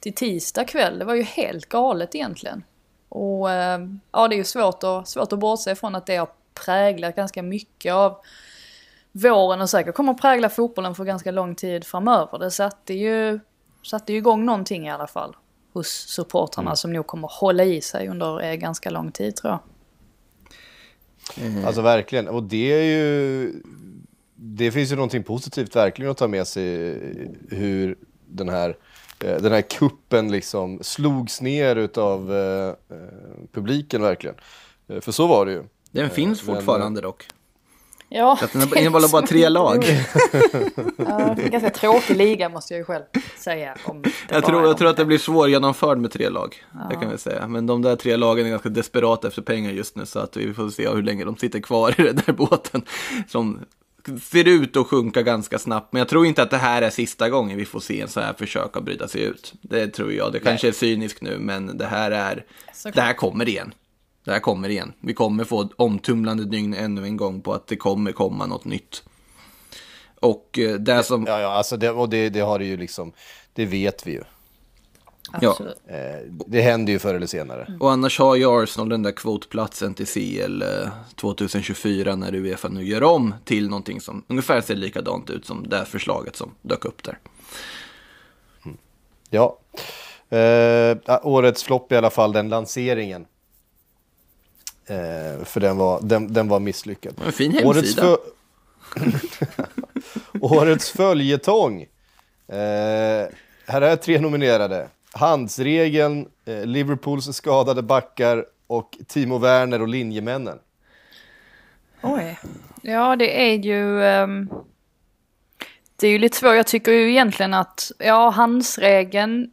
till tisdag kväll, det var ju helt galet egentligen. Och eh, ja, det är ju svårt att, svårt att bortse ifrån att det har präglat ganska mycket av våren och säkert kommer att prägla fotbollen för ganska lång tid framöver. Det satte ju, satte ju igång någonting i alla fall hos supportrarna mm. som nog kommer att hålla i sig under eh, ganska lång tid tror jag. Mm. Alltså verkligen, och det är ju det finns ju någonting positivt verkligen att ta med sig hur den här, eh, den här kuppen liksom slogs ner utav eh, eh publiken verkligen. Eh, för så var det ju. Den finns Men, fortfarande dock. Ja. Det innehåller bara tre lag. ja, en ganska tråkig liga måste jag ju själv säga. Om jag, tror, jag tror att det blir svårgenomförd med tre lag. Ja. Det kan vi säga. Men de där tre lagen är ganska desperata efter pengar just nu. Så att vi får se hur länge de sitter kvar i den där båten. Som ser ut att sjunka ganska snabbt. Men jag tror inte att det här är sista gången vi får se en så här försök att bryta sig ut. Det tror jag. Det kanske är cyniskt nu, men det här är... Det här kommer igen. Det här kommer igen. Vi kommer få omtumlande dygn ännu en gång på att det kommer komma något nytt. Och eh, det som... Ja, ja, alltså det, och det, det har det ju liksom... Det vet vi ju. Absolut. Ja. Eh, det händer ju förr eller senare. Mm. Och annars har ju Arsenal den där kvotplatsen till CL 2024 eh, när Uefa nu gör om till någonting som ungefär ser likadant ut som det förslaget som dök upp där. Mm. Ja, eh, årets flopp i alla fall, den lanseringen. Eh, för den var, den, den var misslyckad. En fin hemsida. Årets, årets följetong. Eh, här är tre nominerade handsregeln, eh, Liverpools skadade backar och Timo Werner och linjemännen. Oj. Ja, det är ju... Um, det är ju lite svårt. Jag tycker ju egentligen att, ja, handsregeln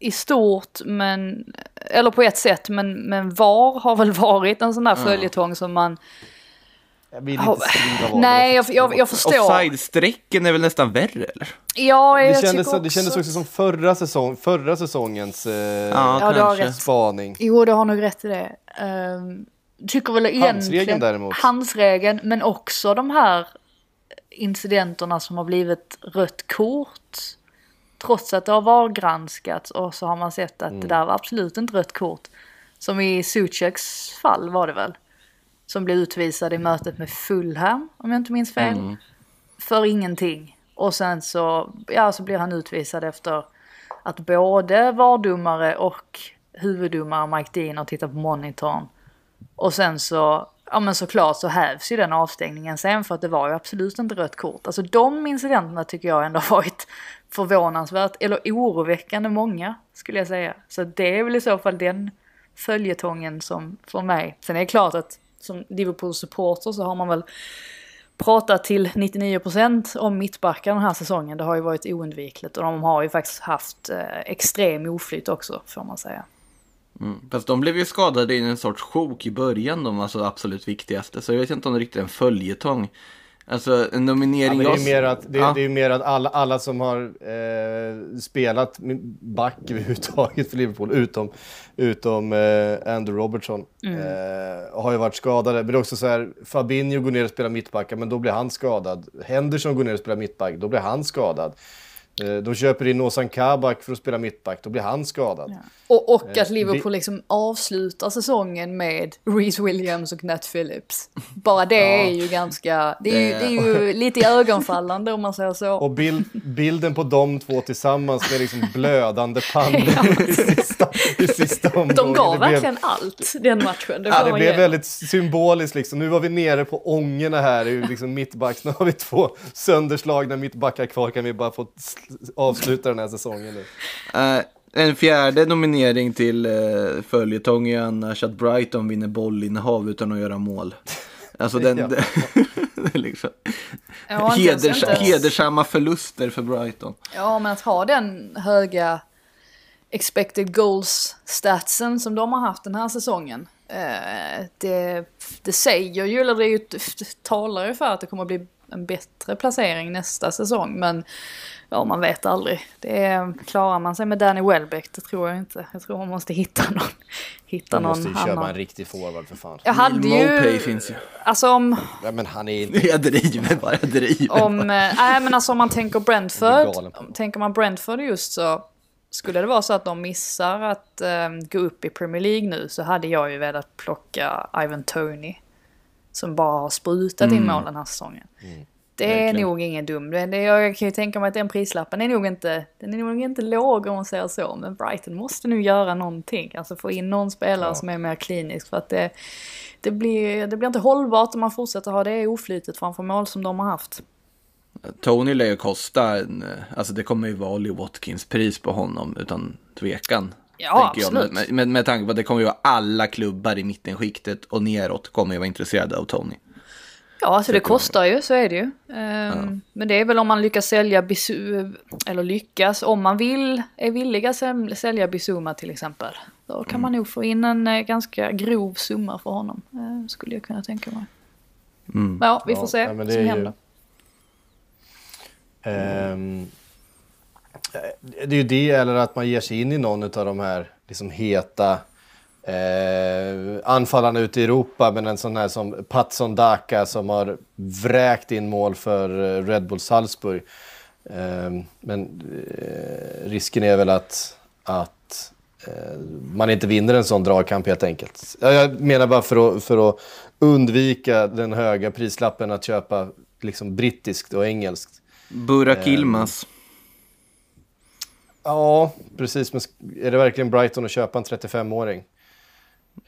i stort, men... Eller på ett sätt, men, men VAR har väl varit en sån där följetong som man jag vill inte skriva vad Nej, jag, jag, jag förstår. Offside-strecken är väl nästan värre, eller? Ja, jag det kändes, också... det kändes också som förra, säsong, förra säsongens eh, ja, kanske. spaning. Jo, du har nog rätt i det. Um, tycker väl egentligen... Handsregeln däremot. Handsregeln, men också de här incidenterna som har blivit rött kort. Trots att det har vargranskats och så har man sett att mm. det där var absolut inte rött kort. Som i Sucheks fall var det väl som blev utvisad i mötet med Fulham, om jag inte minns fel. Mm. För ingenting. Och sen så, ja, så blir han utvisad efter att både vardomare och huvuddomare Mike Dean har tittat på monitorn. Och sen så, ja men såklart så hävs ju den avstängningen sen för att det var ju absolut inte rött kort. Alltså de incidenterna tycker jag ändå varit förvånansvärt, eller oroväckande många skulle jag säga. Så det är väl i så fall den följetongen som för mig. Sen är det klart att som Liverpool-supporter så har man väl pratat till 99% om mittbackar den här säsongen. Det har ju varit oundvikligt och de har ju faktiskt haft eh, extrem oflyt också får man säga. Mm. Fast de blev ju skadade i en sorts sjok i början, de var så absolut viktigaste. Så jag vet inte om det riktigt är en följetong. Alltså en Ja, nominering... men det är ju mer att, det, Ja. det är mer att alla, alla som har eh, spelat back överhuvudtaget för Liverpool, utom, utom eh, Andrew Robertson, eh, har ju varit skadade. Men det är också så här, Fabinho går ner och spelar mittbackar, men då blir han skadad. Henderson går ner och spelar mittback, då blir han skadad. Eh, de köper in Ozan Kabak för att spela mittback, då blir han skadad. Och, och att Eh, Liverpool det- liksom avslutar säsongen med Reece Williams och Nat Phillips. Bara det är ju ganska, det är ju, det är ju lite ögonfallande om man säger så. Och bild, bilden på de två tillsammans med liksom blödande pannor i sista, i sista omgången. De gav blev- verkligen allt den matchen. Det, Ja, det blev ge. väldigt symboliskt liksom. Nu var vi nere på ångorna här, i liksom mittbacks. Nu har vi två sönderslagna mittbackar kvar. Kan vi bara få avsluta den här säsongen nu? Eh, en fjärde nominering till uh, följetong är annars att Brighton vinner bollinnehav utan att göra mål. Alltså den... Ja. liksom, Ja, heders, hedersamma förluster för Brighton. Ja, men att ha den höga expected goals-statsen som de har haft den här säsongen. Eh, det, det säger ju, eller det, är ju, det talar ju för att det kommer att bli en bättre placering nästa säsong. Men ja, man vet aldrig. Det är, klarar man sig med Danny Welbeck, det tror jag inte. Jag tror man måste hitta någon. Hitta Man någon måste ju köpa annan. en riktig forward för fan. Jag hade Mopay ju... finns ju. Alltså om... Ja, men han är inte... Jag driver bara, jag driver Om, eh, bara. nej men alltså om man tänker Brentford, tänker man Brentford just så skulle det vara så att de missar att eh, gå upp i Premier League nu så hade jag ju velat plocka Ivan Tony. Som bara har sprutat in mål den här säsongen. Det är verkligen. nog ingen dum. Jag kan ju tänka mig att den prislappen är nog inte, den är nog inte låg om man säger så. Men Brighton måste nu göra någonting. Alltså få in någon spelare Ja. som är mer klinisk. För att det, det, blir, det blir inte hållbart om man fortsätter ha det oflytet framför mål som de har haft. Tony lär ju kosta, en, alltså det kommer ju vara Ollie Watkins pris på honom utan tvekan. Ja, absolut. Med, med, med tanke på att det kommer ju vara alla klubbar i mittenskiktet och neråt kommer ju vara intresserade av Tony. Ja, alltså det kostar ju, så är det ju. Ehm, Men det är väl om man lyckas sälja Bisu, eller lyckas, om man vill, är villiga att säl- sälja Bizuma till exempel. Då kan man nog få in en eh, ganska grov summa för honom, eh, skulle jag kunna tänka mig. Mm. Ja, vi får Ja, se ja, vad som ju- händer. Ehm, det är ju det, eller att man ger sig in i någon av de här liksom heta eh, anfallarna ute i Europa. Men en sån här som Patson Daka som har vräkt in mål för eh, Red Bull Salzburg. Ehm, men eh, risken är väl att, att eh, man inte vinner en sån dragkamp helt enkelt. Ja, Jag menar bara för att, för att undvika den höga prislappen att köpa liksom brittiskt och engelskt. Burak Ehm. Yilmaz. Ja, precis. Men är det verkligen Brighton att köpa en 35-åring?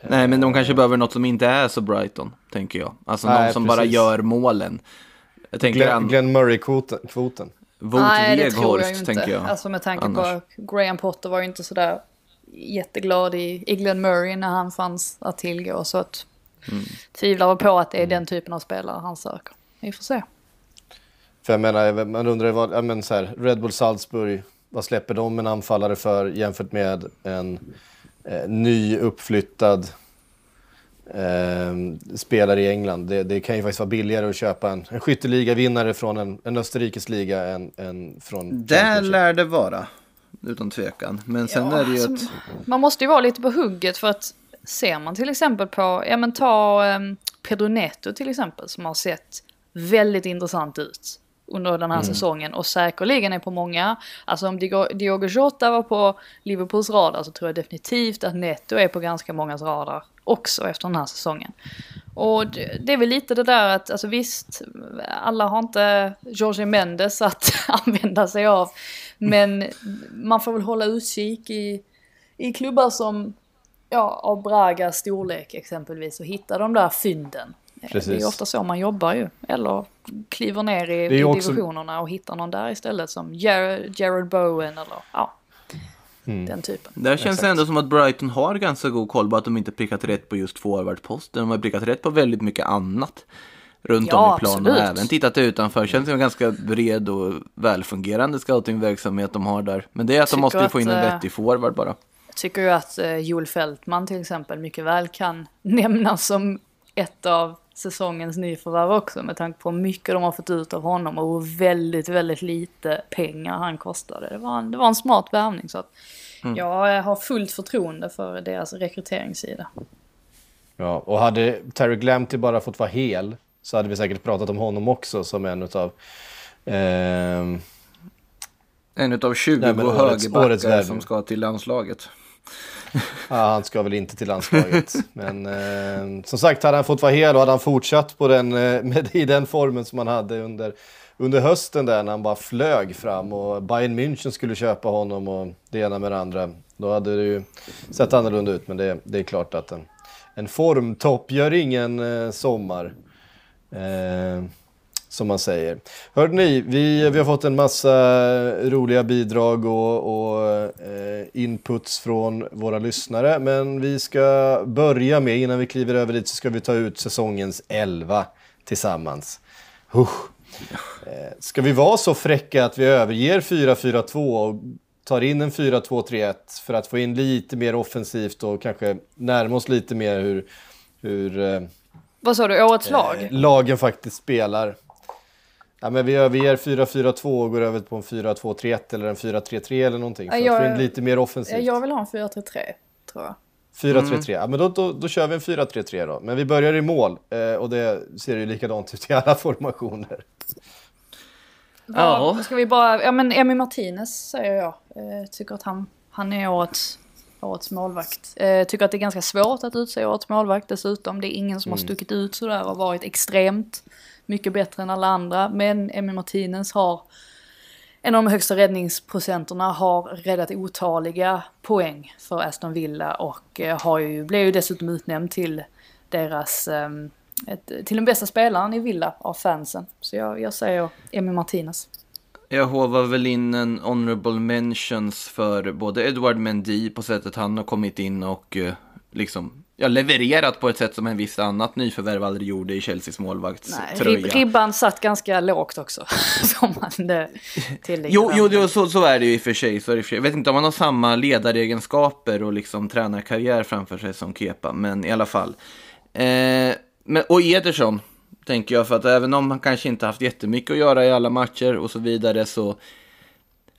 Nej, men de kanske behöver något som inte är så Brighton, tänker jag. Alltså Nej, någon som bara precis. gör målen. Jag tänker Glenn, an... Glenn Murray-kvoten. Nej, det tror jag inte. tänker jag. Alltså med tanke annars. på Graham Potter var ju inte sådär jätteglad i, i Glenn Murray när han fanns att tillgå. Så att Mm. tvivlar på att det är den typen av spelare han söker. Vi får se. För jag menar, man undrar vad, ja men så här, Red Bull Salzburg, vad släpper de en anfallare för jämfört med en eh, ny uppflyttad eh, spelare i England? Det, det kan ju faktiskt vara billigare att köpa en, en skytteligavinnare från en, en österrikisk liga än, än från Där Championship. lär det vara, utan tvekan. Men sen är det ju alltså, ett... Man måste ju vara lite på hugget för att ser man till exempel på, ja men ta um, Pedro Neto till exempel som har sett väldigt intressant ut under den här säsongen och säkerligen är på många, alltså om Diogo Jota var på Liverpools radar så tror jag definitivt att Neto är på ganska mångas radar också efter den här säsongen. Och det, det är väl lite det där att, alltså visst, alla har inte Jorge Mendes att använda sig av. Men man får väl hålla utkik i, i klubbar som, ja, av Bragas storlek exempelvis och hitta de där fynden. Eh, Precis. Det är ju ofta så man jobbar ju. Eller kliver ner i, i också- divisionerna och hittar någon där istället som Jared, Jared Bowen eller ja, Mm. den typen. Där känns det ändå som att Brighton har ganska god koll på att de inte prickat rätt på just forwardposten. De har prickat rätt på väldigt mycket annat runt Ja, om i planen. absolut. Och även tittat utanför. Känns som en ganska bred och välfungerande scoutingverksamhet de har där. Men det är att de måste att, få in en eh, vettig forward bara. Jag tycker ju att eh, Joel Fältman till exempel mycket väl kan nämnas som ett av säsongens nyförvärv också med tanke på hur mycket de har fått ut av honom och hur väldigt, väldigt lite pengar han kostade. Det var en, det var en smart värvning så att jag har fullt förtroende för deras rekryteringssida. Ja, och hade Terry Glampty bara fått vara hel så hade vi säkert pratat om honom också som en utav... ehm, En utav 20 Nej, men årets- årets högerbackar som ska till landslaget. Ja, han ska väl inte till landslaget. Men eh, som sagt, hade han fått vara hel och hade han fortsatt på den, eh, med, i den formen som han hade under, under hösten där när han bara flög fram och Bayern München skulle köpa honom och det ena med det andra. Då hade det ju sett annorlunda ut, men det, det är klart att en, en formtopp gör ingen eh, sommar. Eh, som man säger. Hörde ni, vi, vi har fått en massa roliga bidrag och, och eh, inputs från våra lyssnare. Men vi ska börja med, innan vi kliver över dit, så ska vi ta ut säsongens 11 tillsammans. Husch. Eh, ska vi vara så fräcka att vi överger 4-4-2 och tar in en 4-2-3-1 för att få in lite mer offensivt och kanske närma oss lite mer hur, hur eh, Vad sa du, årets lag? eh, lagen faktiskt spelar. Ja, men vi överger 4-4-2 och går över på en 4-2-3-1 eller en 4-3-3 eller någonting. För Ja, att få jag- in lite mer offensivt. Jag vill ha en 4-3-3 tror jag. 4-3-3, ja men då, då, då kör vi en 4-3-3 då. Men vi börjar i mål eh, och det ser ju likadant ut i alla formationer. Ja. Vad Ska vi bara, ja men Emi Martinez säger jag. Eh, tycker att han, han är årets, årets målvakt. Eh, tycker att det är ganska svårt att utse årets målvakt dessutom. Det är ingen som har stuckit ut sådär och varit extremt mycket bättre än alla andra. Men Emmy Martinez har en av de högsta räddningsprocenterna, har räddat otaliga poäng för Aston Villa och eh, har ju, blev ju dessutom utnämnd till deras, ehm, ett, till den bästa spelaren i Villa av fansen. Så jag, jag säger Emmy Martinez. Jag hovar väl in en honorable mentions för både Edward Mendy på sättet han har kommit in och eh, liksom ja, levererat på ett sätt som en viss annat nyförvärv aldrig gjorde i Chelseas Nej, målvaktströja. rib, ribban satt ganska lågt också. som man eh. Jo, jo, så, så är det ju i och för sig. Så. Jag vet inte om han har samma ledaregenskaper och liksom tränarkarriär framför sig som Kepa, men i alla fall. Eh, men, och Ederson, tänker jag, för att även om han kanske inte haft jättemycket att göra i alla matcher och så vidare så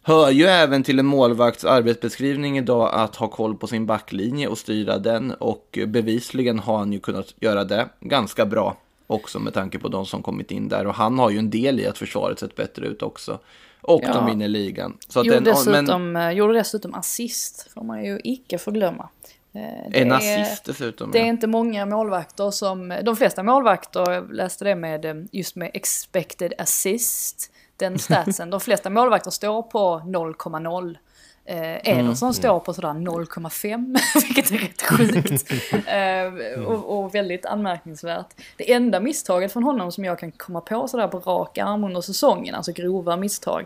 hör ju även till en målvakts arbetsbeskrivning idag att ha koll på sin backlinje och styra den och bevisligen har han ju kunnat göra det ganska bra också med tanke på de som kommit in där och han har ju en del i att försvaret sett bättre ut också. Och Ja. de vinner ligan. Så Gjorde, den, dessutom, eh, gjorde dessutom assist, får man ju icke förglömma. Eh, det en assist dessutom. Det är ja. inte många målvakter som, de flesta målvakter, jag läste det med eh, just med expected assist, den statsen, de flesta målvakter står på 0,0. Eh, Ederson står på sådär 0,5 vilket är rätt sjukt. eh, och, och väldigt anmärkningsvärt. Det enda misstaget från honom som jag kan komma på sådär på rak arm under säsongen, alltså grova misstag.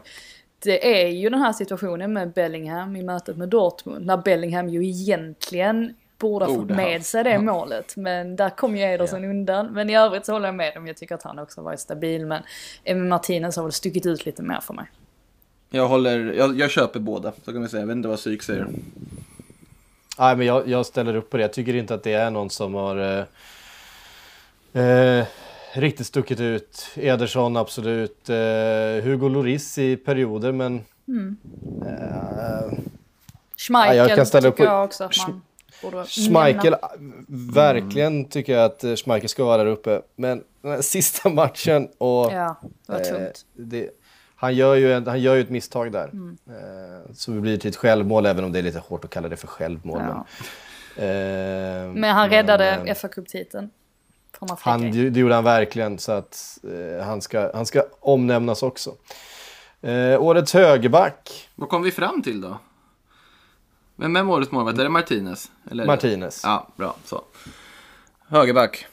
Det är ju den här situationen med Bellingham i mötet med Dortmund. När Bellingham ju egentligen borde ha fått med sig det målet. Men där kom ju Ederson undan. Men i övrigt så håller jag med dem. Jag tycker att han också varit stabil. Men Emil Martinez har väl stuckit ut lite mer för mig. Jag, håller, jag, jag köper båda, så kan vi säga. Jag vet inte vad psyk säger. Nej, men jag, jag ställer upp på det. Jag tycker inte att det är någon som har eh, eh, riktigt stuckit ut. Ederson absolut. Eh, Hugo Lloris i perioder, men... Eh, Schmeichel Ja, jag kan ställa upp tycker på- jag också att man borde Schmeichel, nämna. verkligen tycker jag att eh, Schmeichel ska vara där uppe. Men den här sista matchen och... Ja, det var eh, tungt. det, han, gör ju en, han gör ju ett misstag där. Mm. Eh, så det blir till ett självmål, även om det är lite hårt att kalla det för självmål. Ja. Men, eh, Men han räddade eh, fa man Han, det gjorde han verkligen, så att eh, han, ska, han ska omnämnas också. Eh, årets högerback, Vad kom vi fram till då? Vem är årets målvakt? Är det Martinez? Eller Martinez. Ja, bra. Så. Högerback.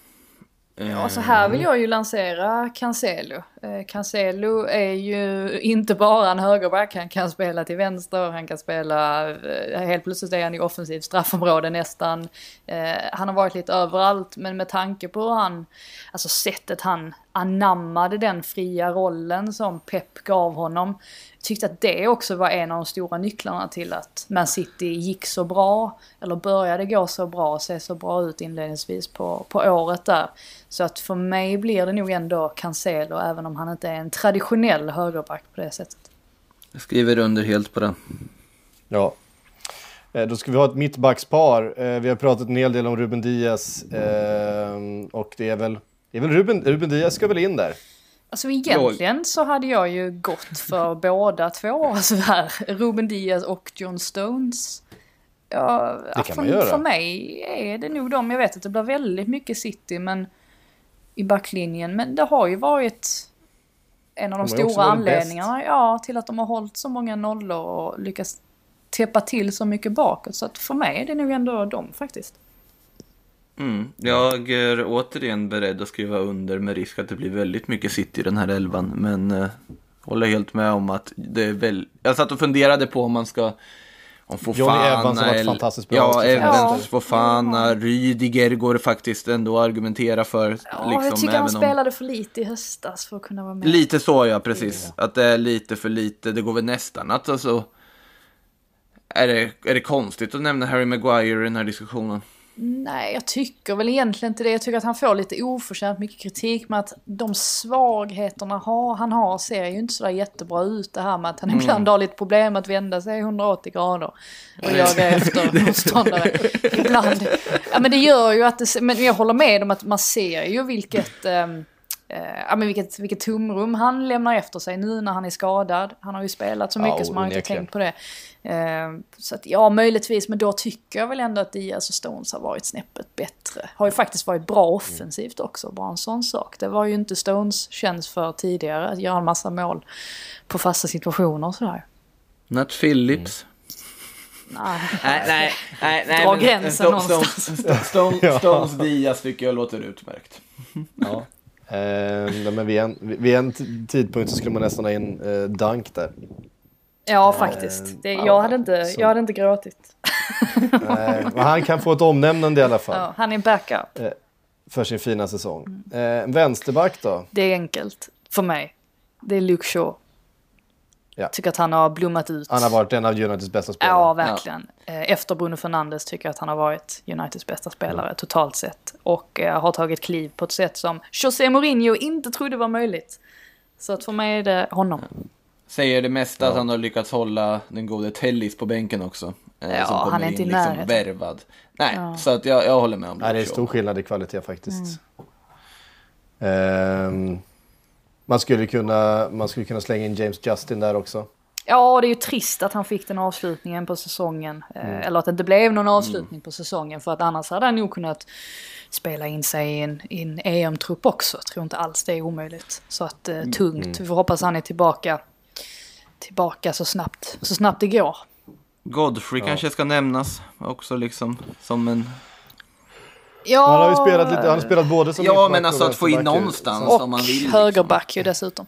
Ja, så här vill jag ju lansera Cancelo. Eh, Cancelo är ju inte bara en högerback, han kan spela till vänster, han kan spela, eh, helt plötsligt är han i offensivt straffområde nästan. Eh, han har varit lite överallt, men med tanke på hur han, alltså sättet han anammade den fria rollen som Pep gav honom. Tyckte att det också var en av de stora nycklarna till att Man City gick så bra, eller började gå så bra och se så bra ut inledningsvis på, på året där. Så att för mig blir det nog ändå Cancelo, även om han inte är en traditionell högerback på det sättet. Jag skriver under helt på den. Ja. Eh, Då ska vi ha ett mittbackspar. Eh, Vi har pratat en hel del om Ruben Diaz eh, och det är väl, det är väl Ruben, Ruben Diaz ska väl in där. Alltså egentligen så hade jag ju gått för båda två. Alltså här, Ruben Diaz och John Stones. Ja, kan för, man göra. för mig är det nog de. Jag vet att det blir väldigt mycket City men, i backlinjen. Men det har ju varit en av de De stora anledningarna ja, till att de har hållit så många nollor och lyckats täppa till så mycket bakåt. Så att för mig är det nog ändå de faktiskt. Mm. Jag är återigen beredd att skriva under med risk att det blir väldigt mycket City i den här elvan. Men eh, håller helt med om att det är väl... Jag satt och funderade på om man ska... Om Fofana Johnny Evans har varit fantastiskt bra Ja, Evans, Ja. Fofana, Rydiger går det faktiskt ändå att argumentera för. Ja, liksom, jag tycker han även om- spelade för lite i höstas för att kunna vara med. Lite så ja, precis. Att det är lite för lite. Det går väl nästan att alltså... Är det, är det konstigt att nämna Harry Maguire i den här diskussionen? Nej, jag tycker väl egentligen inte det. Jag tycker att han får lite oförtjänt mycket kritik med att de svagheterna ha- han har ser ju inte sådär jättebra ut. Det här med att han Mm. ibland har lite problem att vända sig 180 grader och jaga efter motståndare. Ibland. Ja men det gör ju att det, men jag håller med om att man ser ju vilket ehm, eh, ja, men vilket, vilket tomrum han lämnar efter sig nu när han är skadad. Han har ju spelat så Ja, mycket som han inte tänkt på det. Eh, så att ja, möjligtvis, men då tycker jag väl ändå att Diaz och Stones har varit snäppet bättre. Har ju faktiskt varit bra offensivt också, bara en sån sak. Det var ju inte Stones känns för tidigare, att göra en massa mål på fasta situationer och sådär. Nat Phillips. Nej. Nej, nej, nej. nej Dra men- gränsen Sto- någonstans. Stones, Stones, Stones Diaz tycker jag låter utmärkt. Ja. Eh, men vid, en, vid en tidpunkt så skulle man nästan ha in eh, Dunk där. Ja, faktiskt. Det, jag, hade inte, så- jag hade inte gråtit. Eh, men han kan få ett omnämnande i alla fall Ja, han är backup. för sin fina säsong. Eh, vänsterback då? Det är enkelt för mig. Det är Luke Shaw. Ja. Tycker att han har blommat ut. Han har varit en av Uniteds bästa spelare. Ja, verkligen. Eh, Efter Bruno Fernandes tycker jag att han har varit Uniteds bästa spelare Mm. totalt sett. Och eh, har tagit kliv på ett sätt som José Mourinho inte trodde var möjligt. Så att för mig är det honom. Säger det mesta att han har lyckats hålla den gode Tellis på bänken också. eh, Ja, han är inte i in liksom närheten. värvad. Nej, så att jag, jag håller med om Nej, det är stor skillnad i kvalitet faktiskt. Ehm, man, skulle kunna, man skulle kunna slänga in James Justin där också. Ja, det är ju trist att han fick den avslutningen på säsongen. Eh, Mm. Eller att det inte blev någon avslutning på säsongen. För att annars hade han nog kunnat spela in sig i en, en EM-trupp också. Jag tror inte alls det är omöjligt. Så att eh, Mm. tungt. Vi får hoppas han är tillbaka, tillbaka så snabbt, så snabbt det går. Godfrey kanske ska nämnas också liksom som en... Ja, Han har ju spelat, lite, han har spelat både som Ja, men och alltså att få in någonstans. och om man vill, liksom. högerback ju dessutom.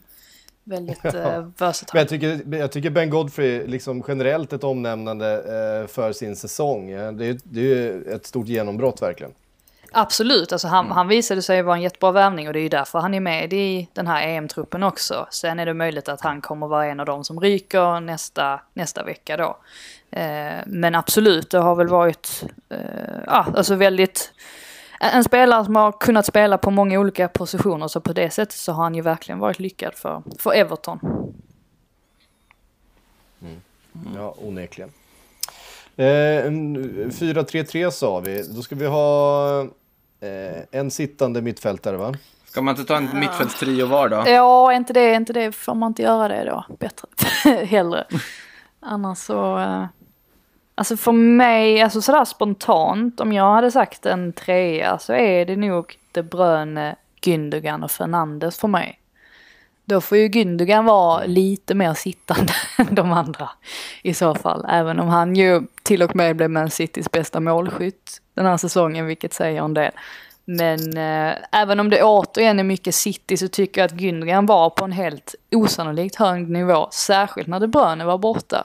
Väldigt eh, Men jag tycker, jag tycker Ben Godfrey, liksom generellt ett omnämnande eh, för sin säsong. Det är, ju- det är ju ett stort genombrott verkligen. Absolut, alltså han, han visade sig vara en jättebra värvning och det är ju därför han är med i den här EM-truppen också. Sen är det möjligt att han kommer vara en av dem som ryker nästa, nästa vecka då. Eh, men absolut, det har väl varit eh, ja, alltså väldigt... En spelare som har kunnat spela på många olika positioner så på det sättet så har han ju verkligen varit lyckad för, för Everton. Ja, onekligen. Eh, en 4-3-3 sa vi. Då ska vi ha eh, en sittande mittfältare va? Ska man inte ta en mittfältstrio var då? Ja, inte det, inte det, får man inte göra det då? Bättre. Hellre. Annars så... eh, Alltså för mig, alltså sådär spontant, om jag hade sagt en trea så är det nog De Bruyne, Gündogan och Fernandes för mig. Då får ju Gündogan vara lite mer sittande än de andra i så fall. Även om han ju till och med blev Man Citys bästa målskytt den här säsongen, vilket säger en del. Men eh, även om det återigen är mycket City så tycker jag att Gündogan var på en helt osannolikt hög nivå. Särskilt när De Bruyne var borta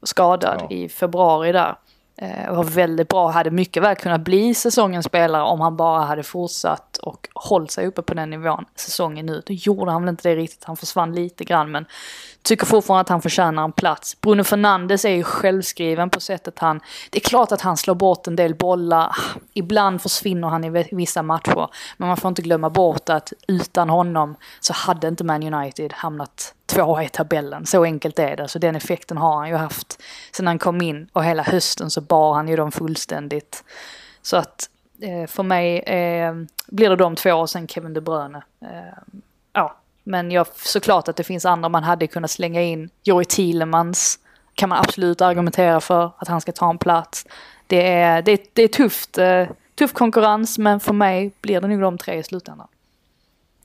och skadad Ja. i februari där. Eh, var väldigt bra, hade mycket väl kunnat bli säsongens spelare om han bara hade fortsatt och hållit sig uppe på den nivån säsongen ut. Då gjorde han väl inte det riktigt, han försvann lite grann men tycker fortfarande att han förtjänar en plats. Bruno Fernandes är ju självskriven på sättet han, det är klart att han slår bort en del bollar, ibland försvinner han i vissa matcher, men man får inte glömma bort att utan honom så hade inte Man United hamnat tvåa i tabellen. Så enkelt är det. Så den effekten har han ju haft sen han kom in och hela hösten så bar han ju dem fullständigt. Så att eh, för mig eh, blir det de två och sen Kevin De Bruyne. Eh, men jag, såklart att det finns andra man hade kunnat slänga in. Joey Thielemans kan man absolut argumentera för att han ska ta en plats. Det är, det, det är tufft, eh, tuff konkurrens men för mig blir det nog de tre i slutändan.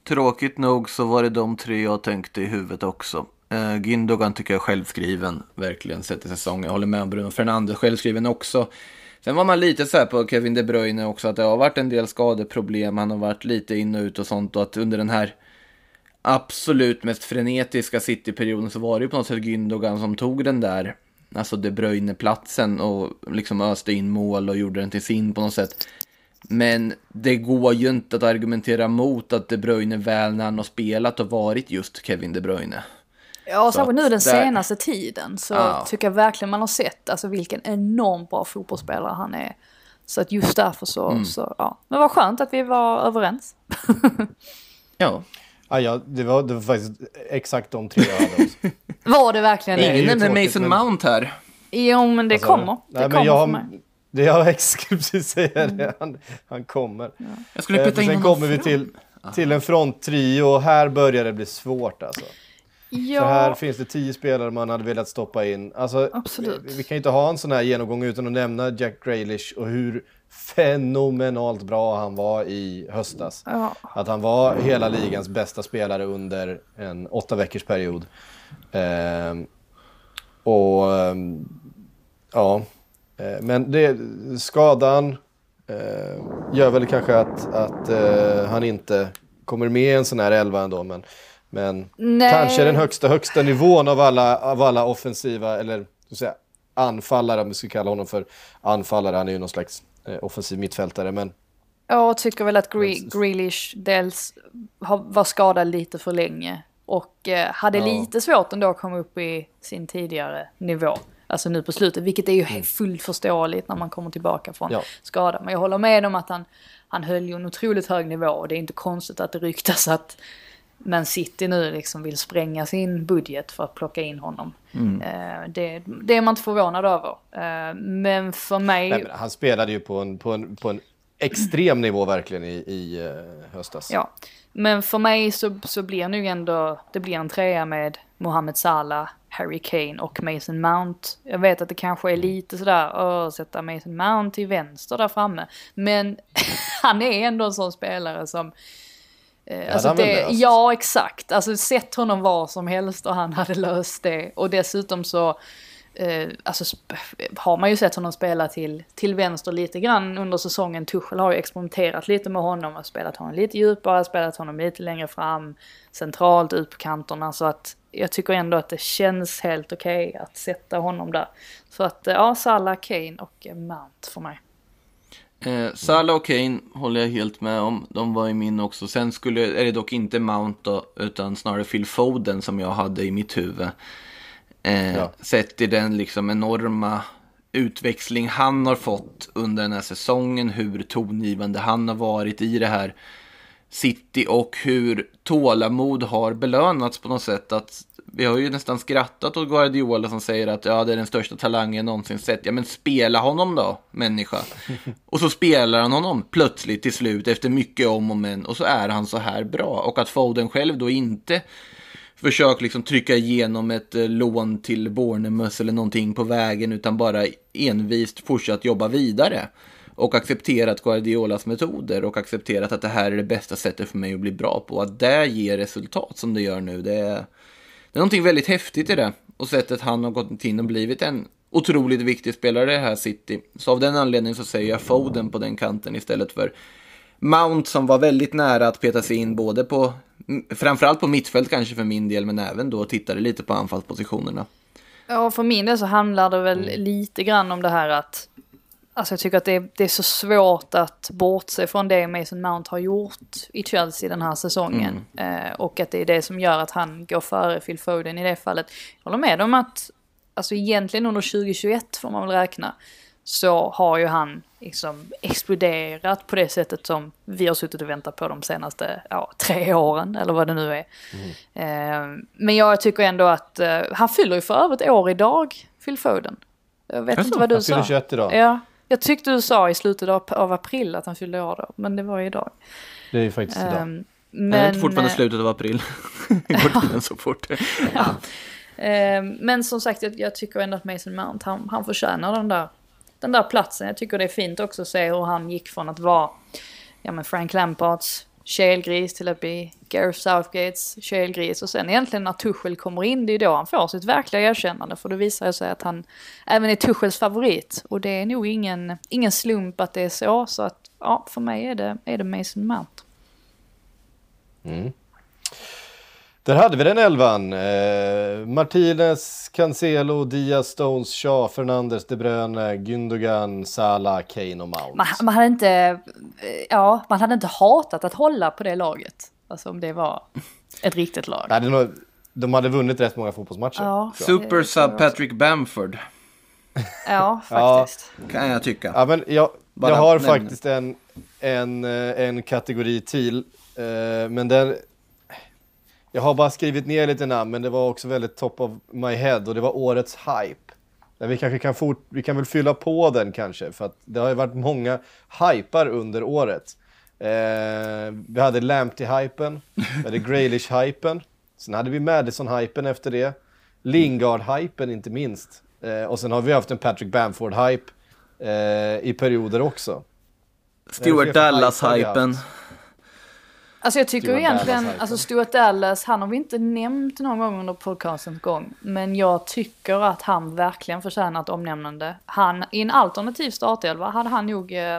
Tråkigt nog så var det de tre jag tänkte i huvudet också. Uh, Gündogan tycker jag är självskriven, verkligen sett i säsongen. Jag håller med om Bruno Fernandes, självskriven också. Sen var man lite så här på Kevin De Bruyne också, att det har varit en del skadeproblem, han har varit lite in och ut och sånt och att under den här absolut mest frenetiska City-perioden så var det ju på något sätt Gündogan som tog den där, alltså De Bruyne-platsen och liksom öste in mål och gjorde den till sin på något sätt. Men det går ju inte att argumentera mot att De Bruyne väl när han har spelat och varit just Kevin De Bruyne. Ja, särskilt nu den där... senaste tiden så ja. tycker jag verkligen man har sett alltså vilken enormt bra fotbollsspelare han är. Så att just därför så, mm. så ja. Men vad skönt att vi var överens. ja. Ja, ja det, var, det var faktiskt exakt de tre jag hade också. var det verkligen det? Ingen nämnde Mason. Mount här. Jo, men det alltså, kommer. Det nej, kommer jag, för mig. Det jag skulle precis säga det. Han, han kommer. Ja. Jag skulle putta eh, in Sen kommer vi till, till en fronttrio och här börjar det bli svårt alltså. Ja. För här finns det tio spelare man hade velat stoppa in. Alltså, Absolut. Vi, vi kan inte ha en sån här genomgång utan att nämna Jack Grealish och hur fenomenalt bra han var i höstas. Ja. Att han var hela ligans bästa spelare under en åtta veckors period. Eh, och eh, ja, Eh, men det, skadan eh, gör väl kanske att, att eh, han inte kommer med i en sån här elva ändå. Men, men kanske den högsta, högsta nivån av alla, av alla offensiva, eller så säga, anfallare, om vi ska kalla honom för anfallare. Han är ju någon slags offensiv mittfältare. Men... Jag tycker väl att Gre Grealish dels var skadad lite för länge. Och eh, hade ja. lite svårt ändå att komma upp i sin tidigare nivå. Alltså nu på slutet, vilket är ju mm. fullt förståeligt när man kommer tillbaka från ja. skada. Men jag håller med om att han, han höll ju en otroligt hög nivå och det är inte konstigt att det ryktas att Man City nu liksom vill spränga sin budget för att plocka in honom. Mm. Eh, det, det, är man inte förvånad över. Eh, men för mig... Nej, han spelade ju på en, på en, på en extrem nivå verkligen i, i uh, höstas. Ja, men för mig så, så blir nog ändå, det blir en trea med Mohamed Salah, Harry Kane och Mason Mount. Jag vet att det kanske är lite sådär, att sätta Mason Mount till vänster där framme. Men han är ändå en sån spelare som Eh, alltså det, ja, exakt. Alltså sätt honom var som helst och han hade löst det. Och dessutom så eh, alltså, har man ju sett honom spela till, till vänster lite grann under säsongen. Tuchel har ju experimenterat lite med honom och spelat honom lite djupare, spelat honom lite längre fram, centralt ut på kanterna. Så att jag tycker ändå att det känns helt okej okay att sätta honom där. Så att ja, Salah, Kane och Mount för mig. Eh, Salah och Kane håller jag helt med om. De var i min också. Sen skulle, är det dock inte Mount då, utan snarare Phil Foden som jag hade i mitt huvud. Eh, ja. Sett i den liksom enorma utväxling han har fått under den här säsongen, hur tongivande han har varit i det här City och hur tålamod har belönats på något sätt. Att vi har ju nästan skrattat åt Guardiola som säger att ja, det är den största talangen jag någonsin sett. Ja, men spela honom då, människa. och så spelar han honom plötsligt till slut efter mycket om och men och så är han så här bra. Och att Foden själv då inte försöker liksom trycka igenom ett eh, lån till Bornemus eller någonting på vägen utan bara envist fortsatt jobba vidare och accepterat Guardiolas metoder och accepterat att det här är det bästa sättet för mig att bli bra på. Att det ger resultat som det gör nu, det är, det är någonting väldigt häftigt i det. Och sättet han har gått in och blivit en otroligt viktig spelare i det här City. Så av den anledningen så säger jag Foden på den kanten istället för Mount som var väldigt nära att peta sig in både på, framförallt på mittfält kanske för min del, men även då tittade lite på anfallspositionerna. Ja, för min del så handlar det väl mm. lite grann om det här att Alltså jag tycker att det är, det är så svårt att bortse från det Mason Mount har gjort i Chelsea den här säsongen. Eh, och att det är det som gör att han går före Phil Foden i det fallet. Jag håller med om att, alltså egentligen under 2021 får man väl räkna, så har ju han liksom exploderat på det sättet som vi har suttit och väntat på de senaste ja, tre åren, eller vad det nu är. Eh, men jag tycker ändå att, eh, han fyller ju för övrigt år idag, Phil Foden. Jag vet Jaså? inte vad du Han fyller sa. 21 idag. Ja, jag tyckte du sa i slutet av, av april att han fyllde år då, men det var ju idag. Det är ju faktiskt idag. Um, Men, men, inte fortfarande eh, slutet av april. Går tiden så fort. eh, men som sagt, jag, jag tycker ändå att Mason Mount, han, han förtjänar den där, den där platsen. Jag tycker det är fint också att se hur han gick från att vara ja, men Frank Lampards kelgris till att bli Gareth Southgates kelgris. Och sen egentligen när Tuchel kommer in, det är då han får sitt verkliga erkännande. För då visar det sig att han även är Tuchels favorit. Och det är nog ingen, ingen slump att det är så. Så att ja, för mig är det, är det Mason Mount. Mm. Där hade vi den elvan. Eh, Martinez, Cancelo, Diaz, Stones, Shaw, Fernandes, De Bruyne, Gündogan, Salah, Kane och Mount. Man, man, hade inte, eh, ja, man hade inte hatat att hålla på det laget. Alltså om det var ett riktigt lag. Nej, nog, de hade vunnit rätt många fotbollsmatcher. Ja, Super sub Patrick Bamford, Ja, faktiskt. kan jag tycka. Ja, men jag, jag har nämn. faktiskt en, en, eh, en kategori till. eh, Men den... Jag har bara skrivit ner lite namn, men det var också väldigt top of my head och det var årets hype. Men vi kanske kan, fort, vi kan väl fylla på den kanske, för att det har ju varit många hypar under året. Eh, vi hade Lamptey-hypen, vi hade Graylish-hypen, sen hade vi Madison-hypen efter det, Lingard-hypen inte minst. Eh, och sen har vi haft en Patrick Bamford-hype eh, i perioder också. Stuart Dallas-hypen. Alltså jag tycker Stuart egentligen, Dallas-hypen. alltså Stuart Dallas, han har vi inte nämnt någon gång under podcastens gång. Men jag tycker att han verkligen förtjänar ett omnämnande. Han, i en alternativ startelva hade han nog, eh,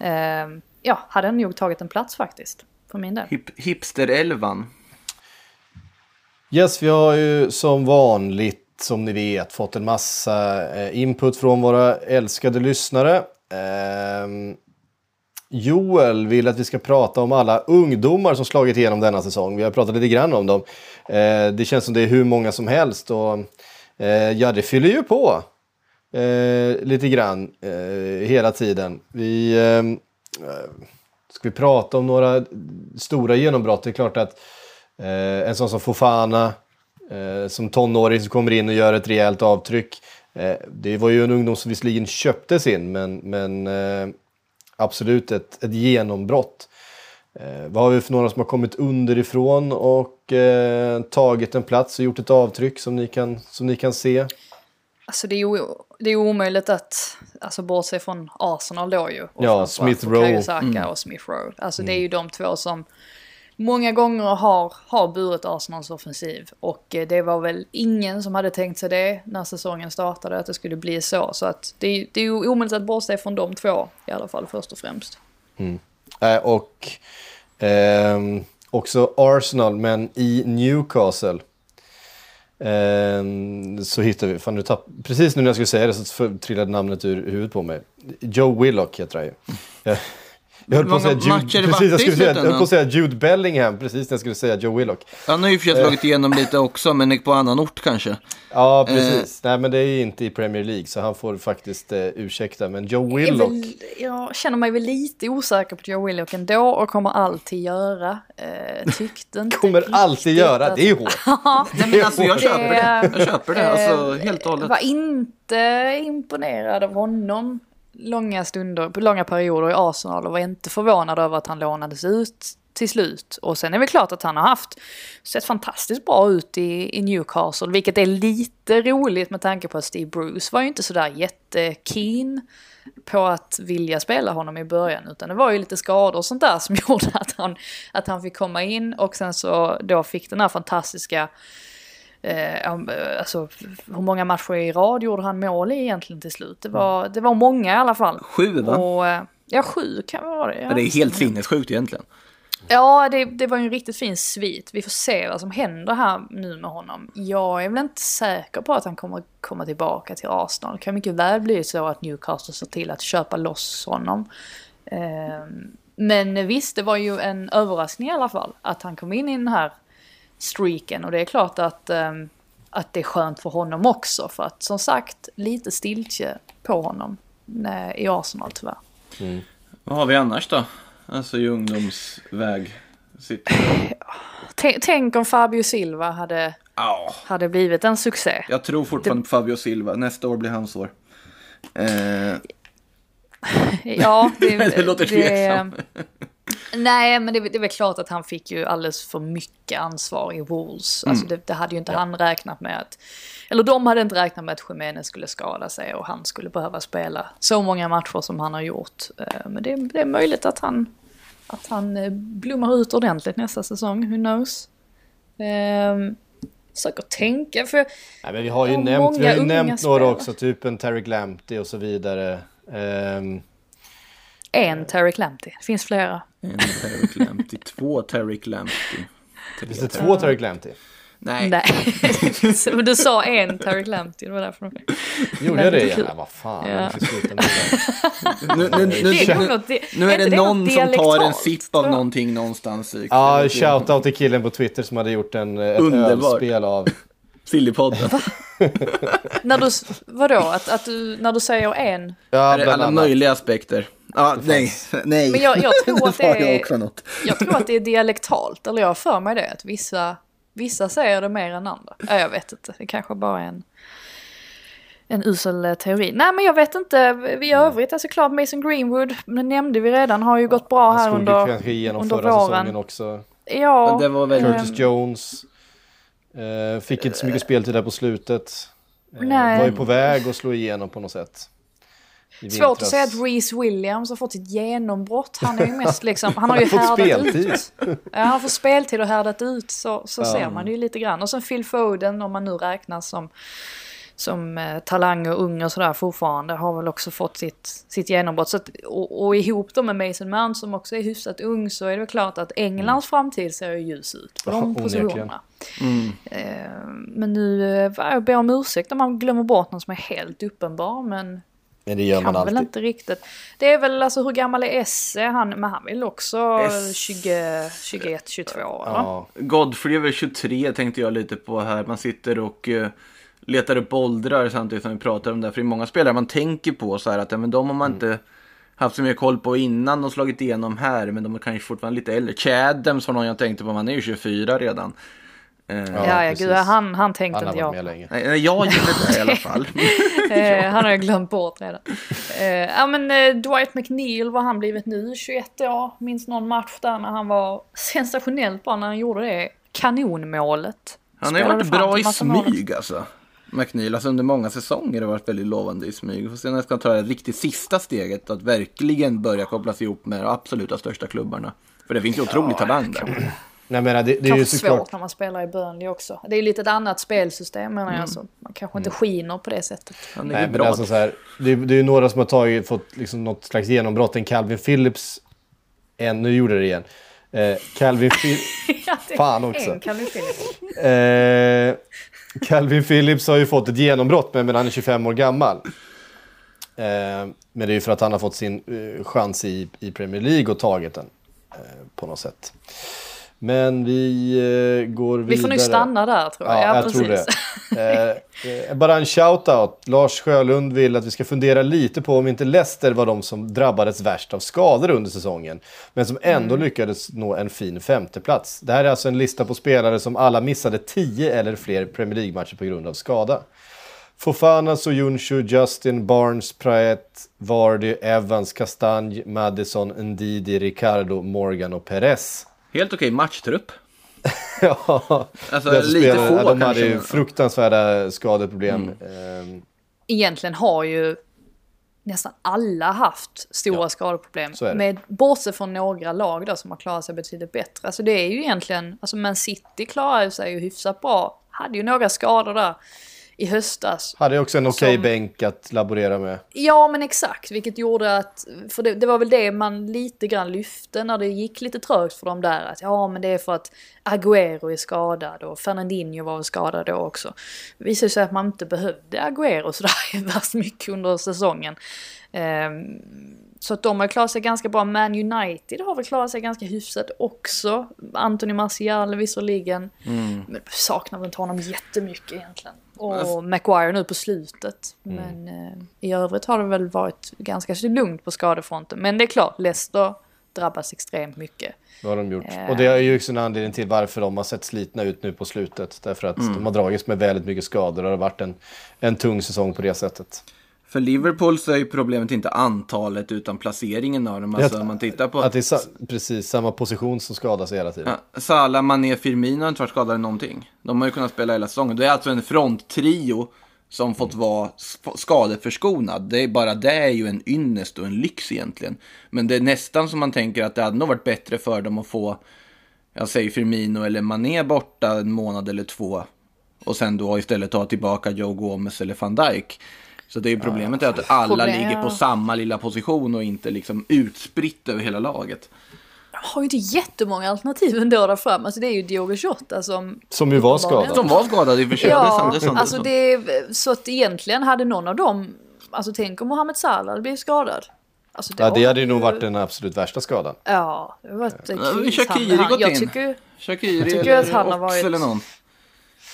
eh, ja, hade han nog tagit en plats faktiskt. För min del. Hip, hipster-elvan. Yes, vi har ju som vanligt, som ni vet, fått en massa eh, input från våra älskade lyssnare. Ehm, Joel vill att vi ska prata om alla ungdomar som slagit igenom denna säsong. Vi har pratat lite grann om dem. Eh, det känns som det är hur många som helst och eh, ja, det fyller ju på eh, lite grann eh, hela tiden. Vi eh, Ska vi prata om några stora genombrott? Det är klart att eh, en sån som Fofana, eh, som tonåring som kommer in och gör ett rejält avtryck. Eh, det var ju en ungdom som visserligen köptes in, men, men eh, absolut ett, ett genombrott. Eh, vad har vi för några som har kommit underifrån och eh, tagit en plats och gjort ett avtryck som ni kan, som ni kan se? Alltså det är ju det är omöjligt att alltså, bortse från Arsenal då ju. Och Ja, Smith Rowe. Saka och Smith Rowe. Alltså det är ju de två som många gånger har, har burit Arsenals offensiv. Och eh, det var väl ingen som hade tänkt sig det när säsongen startade, att det skulle bli så. Så att det, är- det är ju omöjligt att bortse från de två i alla fall först och främst. Eh, och ehm, också Arsenal, men i Newcastle. Ehm, så hittar vi, fan du tapp, precis nu när jag skulle säga det så trillade namnet ur huvudet på mig. Joe Willock heter han ju. Jag, jag höll på att säga matcher Jude, precis, jag skulle säga, jag höll på att säga Jude Bellingham precis när jag skulle säga Joe Willock. Han har ju i och för sig slagit igenom lite också, men på annan ort kanske. Ja, precis. Nej, men det är ju inte i Premier League så han får faktiskt eh, ursäkta. Men Joe Jag, Willock. väl, jag känner mig väl lite osäker på Joe Willock ändå och kommer alltid göra. Eh, tyckte inte Kommer alltid göra, att- det är hårt. Nej, men alltså jag Det- köper det. Jag köper det, alltså Eh, helt och hållet. Var inte imponerad av honom långa stunder, på långa perioder i Arsenal och var inte förvånad över att han lånades ut till slut. Och sen är det klart att han har haft, sett fantastiskt bra ut i, i Newcastle, vilket är lite roligt med tanke på att Steve Bruce var ju inte sådär jättekeen på att vilja spela honom i början, utan det var ju lite skador och sånt där som gjorde att han, att han fick komma in och sen så då fick den här fantastiska Eh, alltså, hur många matcher i rad gjorde han mål i egentligen till slut? Det var, det var många i alla fall. Sju, va? Och, eh, ja, sju kan det vara det. Ja. Det är helt sinnessjukt egentligen. Ja, det, det var ju en riktigt fin svit. Vi får se vad som händer här nu med honom. Jag är väl inte säker på att han kommer komma tillbaka till Arsenal. Det kan mycket väl bli så att Newcastle ser till att köpa loss honom. Ehm, Men visst, det var ju en överraskning i alla fall att han kom in i den här streaken. Och det är klart att, ehm, att det är skönt för honom också. För att som sagt, lite stiltje på honom eh, i Arsenal tyvärr. Vad har vi annars då? Alltså i ungdomsväg. Sitter... Tänk, om Fabio Silva hade, Ja, hade blivit en succé. jag tror fortfarande på Fabio Silva. Nästa år blir hans år. Eh, Ja, det, det låter tveksam. Nej, men det, det är väl klart att han fick ju alldeles för mycket ansvar i Wolves. Alltså det, det hade ju inte han räknat med att... Eller de hade inte räknat med att Jiménez skulle skada sig och han skulle behöva spela så många matcher som han har gjort. Eh, Men det, det är möjligt att han, att han eh, blommar ut ordentligt nästa säsong, who knows. Um, Försöker tänka, för Nej, men vi har ju Ja, nämnt, vi har ju nämnt några också, typ en Terry Lamptey och så vidare. Ehm, en Terry Lamptey, det finns flera. en Terry Lamptey, två Terry Lamptey. finns det två Terry Lamptey? Nej. Nej, men du sa en Terry Lamptey, det var därför. Gjorde Men jag det. Nej, vad fan. Ja. Nu, nu, nu, nu, är det någon som tar en sipp av någonting någonstans. Ja, shoutout till killen på Twitter som hade gjort en, ett ölspel av... Sillypodden. När du, vadå, att, att du, när du säger en? Ja, alla möjliga aspekter? Ja, nej. nej. Men jag, jag tror att det jag är, också något. jag tror att det är dialektalt, eller jag har för mig det, att vissa, vissa säger det mer än andra. Ja, jag vet inte, det kanske bara är en, en usel eh, teori. Nej, men jag vet inte, Mm. i övrigt, alltså klart Mason Greenwood, det nämnde vi redan, har ju gått bra Han här slog under, kanske igenom under förra säsongen våren. också. Ja, Det var väl... Curtis Jones. Eh, fick inte så mycket speltid där på slutet. Eh, Nej. var ju på väg att slå igenom på något sätt. Svårt att säga att Reese Williams har fått sitt genombrott. Han är ju mest liksom, han har ju härdat speltid. ut. Ja, han får speltid och härdat ut så, så Ja. ser man det ju lite grann. Och sen Phil Foden, om man nu räknas som, som eh, talang och ung och sådär fortfarande, har väl också fått sitt, sitt genombrott. Så att, och, och ihop då med Mason Mount som också är hyfsat ung så är det väl klart att Englands framtid ser ju ljus ut på Mm. De onekligen. positionerna. Eh, men nu, eh, jag ber om ursäkt om man glömmer bort någon som är helt uppenbar, men Men det gör man kan väl alltid. inte riktigt. Det är väl alltså hur gammal är Esse? Han, men han väl också Esse. 20, 21, 22 eller? Ja. Godfrey är väl 23 tänkte jag lite på här. Man sitter och eh, letar upp åldrar samtidigt som vi pratar om det. För det är många spelare man tänker på så här att ja, men de har man inte haft så mycket koll på innan och slagit igenom här. Men de är kanske fortfarande lite äldre. Chadams var någon jag tänkte på, man är ju 24 redan. Eh, Ja, Ja, ja, precis. gud, han, han tänkte Han inte jag med länge. Nej, nej, jag gillar det i alla fall. Eh, han har jag glömt bort redan. Eh, ja men eh, Dwight McNeil, vad han blivit nu? 21 år. Minns någon match där när han var sensationellt bra när han gjorde det kanonmålet. Han har ju varit bra i smyg alltså. McNeil, alltså under många säsonger har det varit väldigt lovande i smyg. Får se när jag ska ta det riktigt sista steget att verkligen börja kopplas ihop med de absoluta största klubbarna. För det finns ju otrolig talang där. Nej, jag menar, det, det är ju såklart... svårt när man spelar i Burnley också. Det är ju lite ett annat spelsystem menar jag. Så man kanske inte skiner på det sättet. Är Nej, men alltså så här, det, det är ju några som har tagit, fått liksom något slags genombrott. En Calvin Phillips. En, nu gjorde det igen. Eh, Calvin Phillips. Ja, Fan också. En vi spela. Eh, Calvin Phillips har ju fått ett genombrott men men han är 25 år gammal. Eh, men det är ju för att han har fått sin eh, chans i, i Premier League och tagit den eh, på något sätt. Men vi eh, går vidare. Vi får nog stanna där tror jag. Ja, Ja, jag precis. tror det. Eh, eh, bara en shout-out. Lars Sjölund vill att vi ska fundera lite på om inte Leicester var de som drabbades värst av skador under säsongen. Men som ändå Mm. lyckades nå en fin femteplats. Det här är alltså en lista på spelare som alla missade 10 eller fler Premier League-matcher på grund av skada. Fofana, Soyuncu, Justin, Barnes, Praet, Vardy, Evans, Castagne, Madison, Ndidi, Ricardo, Morgan och Perez. Helt okej matchtrupp. ja, Alltså, lite spelare, få de hade ju fruktansvärda skadeproblem. Mm. Ehm, Egentligen har ju nästan alla haft stora Ja, skadeproblem. Med, bortsett från några lag då som har klarat sig betydligt bättre. Alltså det är ju egentligen, alltså Man City klarar sig ju hyfsat bra. Hade ju några skador där i höstas. Hade också en okej Som- bänk att laborera med. Ja men exakt, vilket gjorde att, för det, det var väl det man lite grann lyfte när det gick lite trögt för dem där. Att ja men det är för att Agüero är skadad och Fernandinho var skadad då också. Det visade sig att man inte behövde Agüero sådär värst mycket under säsongen. Ehm, så att de har klarat sig ganska bra. Man United har väl klarat sig ganska hyfsat också. Anthony Martial visserligen. Men saknar väl inte honom jättemycket egentligen. Och Maguire nu på slutet. Men eh, i övrigt har det väl varit ganska lugnt på skadefronten. Men det är klart, Leicester drabbas extremt mycket. Det har de gjort. Eh. Och det är ju också en anledning till varför de har sett slitna ut nu på slutet. Därför att Mm. de har dragits med väldigt mycket skador och det har varit en, en tung säsong på det sättet. För Liverpool så är ju problemet inte antalet utan placeringen av dem. Alltså Att- man tittar på Att det är sa- precis samma position som skadas hela tiden. Ja, Salah, Mané, Firmino har inte varit skadade någonting. De har ju kunnat spela hela säsongen. Det är alltså en fronttrio som fått vara skadeförskonad. Det är bara det är ju en ynnest och en lyx egentligen. Men det är nästan som man tänker att det hade nog varit bättre för dem att få, jag säger Firmino eller Mané borta en månad eller två. Och sen då istället ta tillbaka Joe Gomez eller van Dijk. Så det är problemet är att alla Problem- ligger på samma lilla position och inte liksom utspritt över hela laget. har ju inte jättemånga alternativ ändå där fram. Alltså det är ju Diogo Jota som... Som ju var skadad. Som var skadade i och för sig. Ja, det är sant, alltså det är, så att egentligen hade någon av dem, alltså tänk om Mohamed Salah blivit skadad. Alltså Ja, det hade ju var nog varit den absolut värsta skadan. Ja, det har varit Ja, Han- gått jag in. tycker, Shaqiri tycker eller att han har Ox varit- eller någon.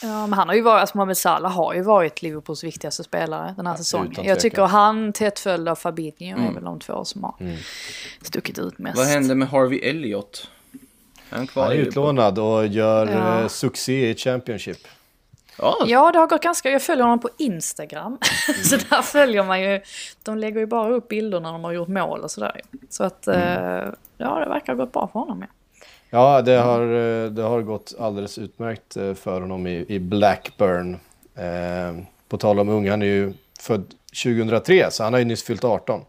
Ja, men han har ju varit, alltså Mohamed Salah har ju varit Liverpools viktigaste spelare den här säsongen. utan Jag tycker han tätt följd av Fabinho är väl de två som har stuckit ut mest. Vad hände med Harvey Elliott? Är han kvar Han är utlånad och gör Ja. eh, succé i Championship. Ja, Ja, det har gått ganska... Jag följer honom på Instagram. så där följer man ju... De lägger ju bara upp bilder när de har gjort mål och sådär. Så att... eh, Ja, det verkar ha gått bra för honom. Ja. Ja, det har, eh, det har gått alldeles utmärkt eh, för honom i, i Blackburn. Eh, på tal om ung, han är ju född 2003, så han har ju nyss fyllt 18.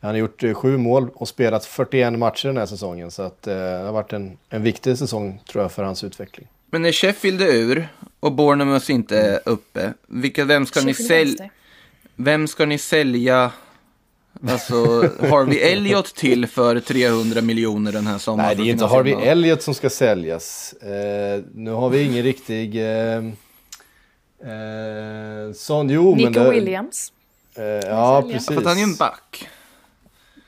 Han har gjort eh, sju mål och spelat 41 matcher den här säsongen. Så att, eh, det har varit en, en viktig säsong tror jag för hans utveckling. men när Sheffield är ur och Bournemouth inte är uppe, vilka, vem, ska ni Sheffield sälja, Wednesday. vem ska ni sälja alltså, Harvey Elliott till för 300 miljoner den här sommaren? Nej, det är för inte Harvey Elliott som ska säljas. Eh, nu har vi ingen riktig... Eh, eh, sån, jo, men Nico det, Williams. Eh, ja, precis. För att han är ju en back.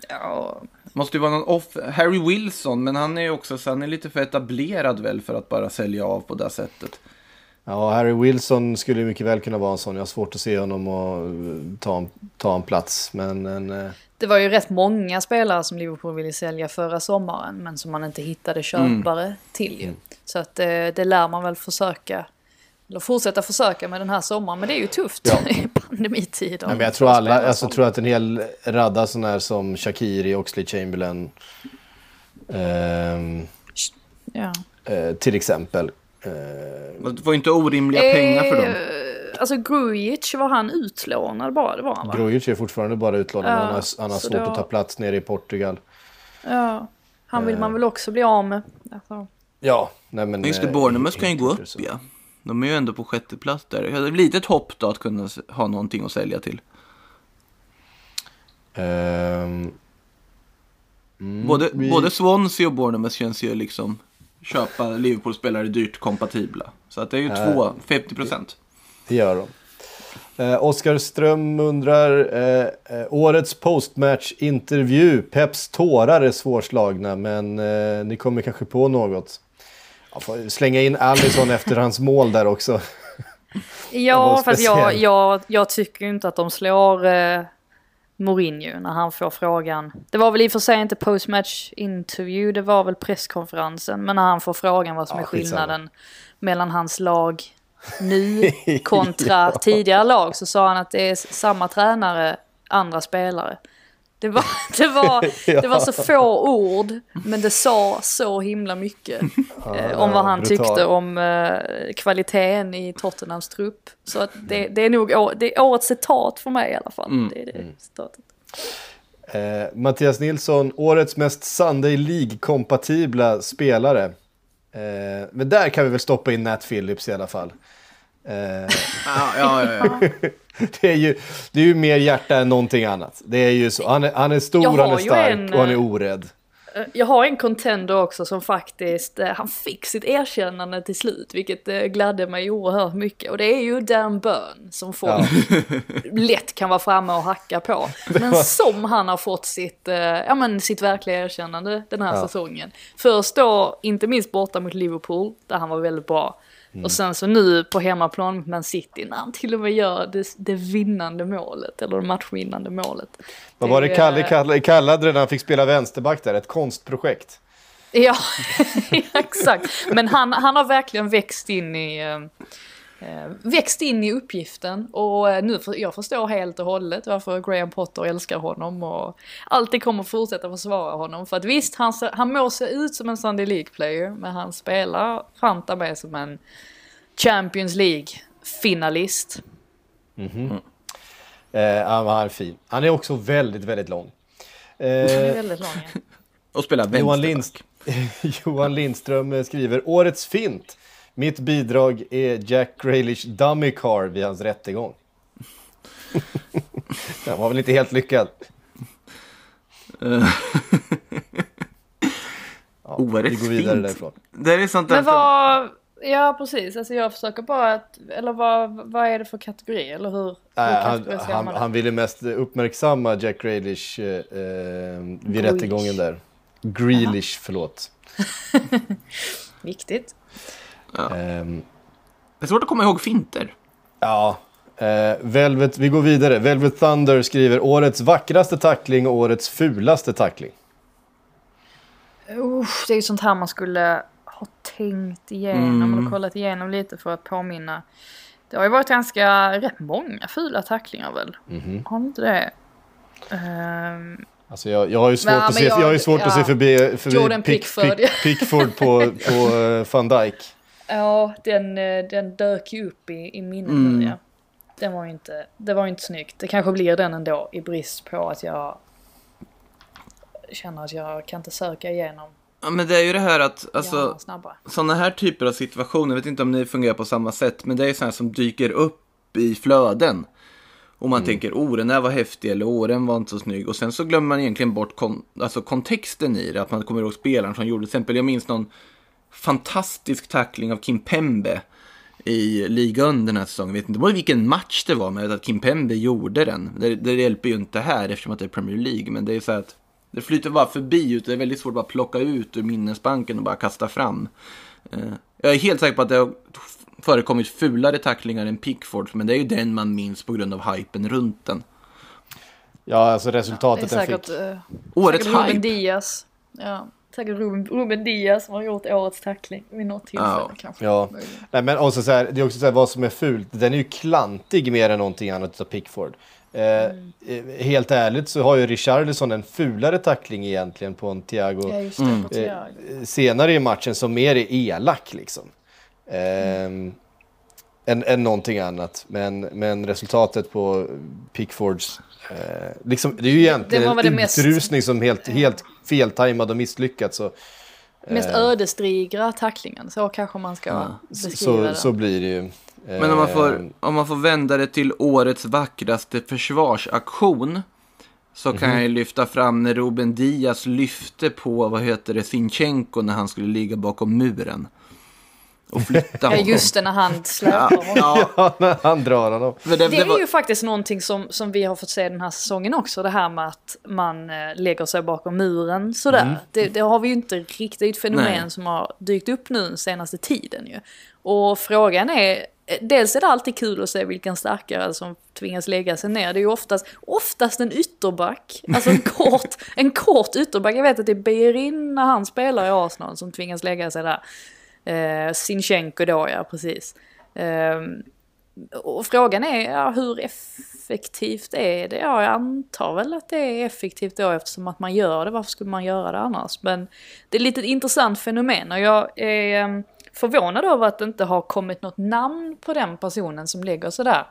Ja, Måste ju vara någon off... Harry Wilson, men han är ju också så han är lite för etablerad väl för att bara sälja av på det sättet. Ja, Harry Wilson skulle mycket väl kunna vara en sån. Jag har svårt att se honom och eh, ta, en- ta en plats. Men en, eh, det var ju rätt många spelare som Liverpool ville sälja förra sommaren. Men som man inte hittade köpare till ju. Så att eh, det lär man väl försöka. Eller fortsätta försöka med den här sommaren. Men det är ju tufft Ja. i pandemitider. Nej, men jag tror alla, alltså, tror att en hel radda sådana här som Shakiri, Oxley Chamberlain, ehm, Ja. eh, till exempel. Eh, Man får ju inte orimliga pengar för dem. Eh, Alltså Grujic, var han utlånad bara? Det var han va? Grujic är fortfarande bara utlånad. Ja, han har, han har svårt då- att ta plats nere i Portugal. Ja. Han vill man väl också bli av med. Alltså. Ja, nej men... Just det, eh, Bournemouth kan ju gå upp så. ja. De är ju ändå på sjätte plats där. Jag hade lite ett hopp då att kunna ha någonting att sälja till. Mm, Både, vi- både Swansea och Bournemouth känns ju liksom köpa Liverpool-spelare dyrt kompatibla. Så att det är ju två, 50 procent. Det gör de. Eh, Oskar Ström undrar, eh, eh, årets postmatch-intervju. Peps tårar är svårslagna, men eh, ni kommer kanske på något. Jag får slänga in Alisson efter hans mål där också. Ja, för att jag, jag, jag tycker inte att de slår eh, Mourinho när han får frågan. Det var väl i och för sig inte postmatch interview, det var väl presskonferensen. Men när han får frågan vad som Ja, är skitsamma. skillnaden mellan hans lag nu kontra tidigare lag så sa han att det är samma tränare, andra spelare. Det var, det, var, det var så få ord, men det sa så himla mycket eh, om vad han brutal. tyckte om eh, kvaliteten i Tottenhams trupp. Så att det, det är nog å, det är årets citat för mig i alla fall. Det är det citatet. Eh, Mattias Nilsson, årets mest Sunday League-kompatibla spelare. Eh, men där kan vi väl stoppa in Nat Phillips i alla fall. Eh, Ja, ja, ja, ja. det, är ju, det är ju mer hjärta än någonting annat. Det är ju så. Han är, han är stor, han är stark en, och han är eh, orädd. Eh, Jag har en contender också som faktiskt, eh, han fick sitt erkännande till slut, vilket gladde mig oerhört mycket. Och det är ju Dan Burn som folk lätt kan vara framme och hacka på. Men som han har fått sitt, ja, men sitt verkliga erkännande den här Ja. säsongen. Först då, inte minst borta mot Liverpool, där han var väldigt bra. Och sen så nu på hemmaplan mot Man City, när han till och med gör det, det vinnande målet, eller det matchvinnande målet. Vad var det Kalle kallade, kallade det när han fick spela vänsterback där? Ett konstprojekt. Ja, exakt. Men han, han har verkligen växt in i, eh, växt in i uppgiften och eh, nu för, jag förstår helt och hållet varför Graham Potter älskar honom och alltid kommer fortsätta försvara honom. För att visst, han, ser- han må se ut som en Sunday League-player, men han spelar fanta med som en Champions League-finalist. Eh, han var fin. Han är också väldigt, väldigt lång. Är Eh, väldigt lång. ja. Och spela Johan, vänsterback. Lindst Johan Lindström eh, skriver Årets fint. Mitt bidrag är Jack Grealish dummy car vid hans rättegång. Den var väl inte helt lyckad. Ja, Årets vi går vidare fint. därifrån. Det är sånt där Men vad, ja precis, alltså jag försöker bara att, eller vad, vad är det för kategori eller hur, hur Nej, han, han, han ville mest uppmärksamma Jack Grealish eh, eh, vid Grealish. rättegången där. Grealish, förlåt. Viktigt. Ehm, Det är svårt att komma ihåg finter. Ja, eh, Velvet, vi går vidare. Velvet Thunder skriver årets vackraste tackling och årets fulaste tackling. Usch, det är ju sånt här man skulle ha tänkt igenom eller kollat igenom lite för att påminna. Det har ju varit ganska rätt många fula tacklingar väl? Har inte det? Ehm, Alltså jag, jag har ju svårt, Men, att, men se, jag, jag- har ju svårt att se ja. förbi, förbi Jordan Pick- Pickford. Pick- Pickford på, på eh, van Dijk. Ja, den, eh, den dök ju upp i, i minnet nu ja. Den var ju inte, det var ju inte snyggt. Det kanske blir den ändå i brist på att jag känner att jag kan inte söka igenom Ja, men det är ju det här att, alltså, sådana här typer av situationer, jag vet inte om ni fungerar på samma sätt, men det är sådana som dyker upp i flöden. Och man tänker, oh den där var häftig, eller oh den var inte så snygg. Och sen så glömmer man egentligen bort kon- alltså, kontexten i det, att man kommer ihåg spelaren som gjorde, till exempel, jag minns någon fantastisk tackling av Kim Pembe i ligan den här säsongen. Jag vet inte vilken match det var, men att Kim Pembe gjorde den. Det, det hjälper ju inte här eftersom att det är Premier League, men det är så att det flyter bara förbi, ut. det är väldigt svårt att bara plocka ut ur minnesbanken och bara kasta fram. Eh, Jag är helt säker på att det har förekommit fulare tacklingar än Pickford, men det är ju den man minns på grund av hypen runt den. Ja, alltså Det är resultatet den säkert, fick. eh, Årets säkert hype. Diaz. Ja, säkert Ruben, Ruben Diaz som har gjort årets tackling vid något tillfälle Ja. kanske. Ja. Nej, men också så här, det är också så här, vad som är fult. Den är ju klantig mer än någonting annat av Pickford. Eh, Mm. eh, helt ärligt så har ju Richarlison en fulare tackling egentligen på en Thiago Ja, just det. Mm. på Thiago. eh, senare i matchen som mer är elak liksom. Eh, än, än någonting annat. Men, men resultatet på Pickfords... Eh, liksom, det är ju egentligen Det var väl en det mest- utrusning som helt, helt feltajmad och misslyckats. Så, Mest ödesdigra tacklingen, så kanske man ska beskriva så, det. så blir det ju. Men om man, Eh, får, om man får vända det till årets vackraste försvarsaktion så kan jag ju lyfta fram när Ruben Diaz lyfte på, vad heter det, Sinchenko när han skulle ligga bakom muren. Och flytta Ja, honom. just det, när han släpar honom. Ja, Ja, när han drar honom. men det, Det det är var, ju faktiskt någonting som, som vi har fått se den här säsongen också. Det här med att man eh, lägger sig bakom muren sådär. Det, det har vi ju inte riktigt, det är ett fenomen Nej. som har dykt upp nu den senaste tiden ju. Och frågan är, eh, dels är det alltid kul att se vilken starkare som tvingas lägga sig ner. Det är ju oftast, oftast en ytterback, alltså en kort, en kort ytterback. Jag vet att det är Beirin när han spelar i Arsenal som tvingas lägga sig där. Eh, Sinchenko då ja, precis. Ehm, och frågan är ja, hur effektivt är det? Ja, jag antar väl att det är effektivt då eftersom att man gör det. Varför skulle man göra det annars? Men det är lite ett intressant fenomen och jag är em, förvånad över att det inte har kommit något namn på den personen som lägger sådär.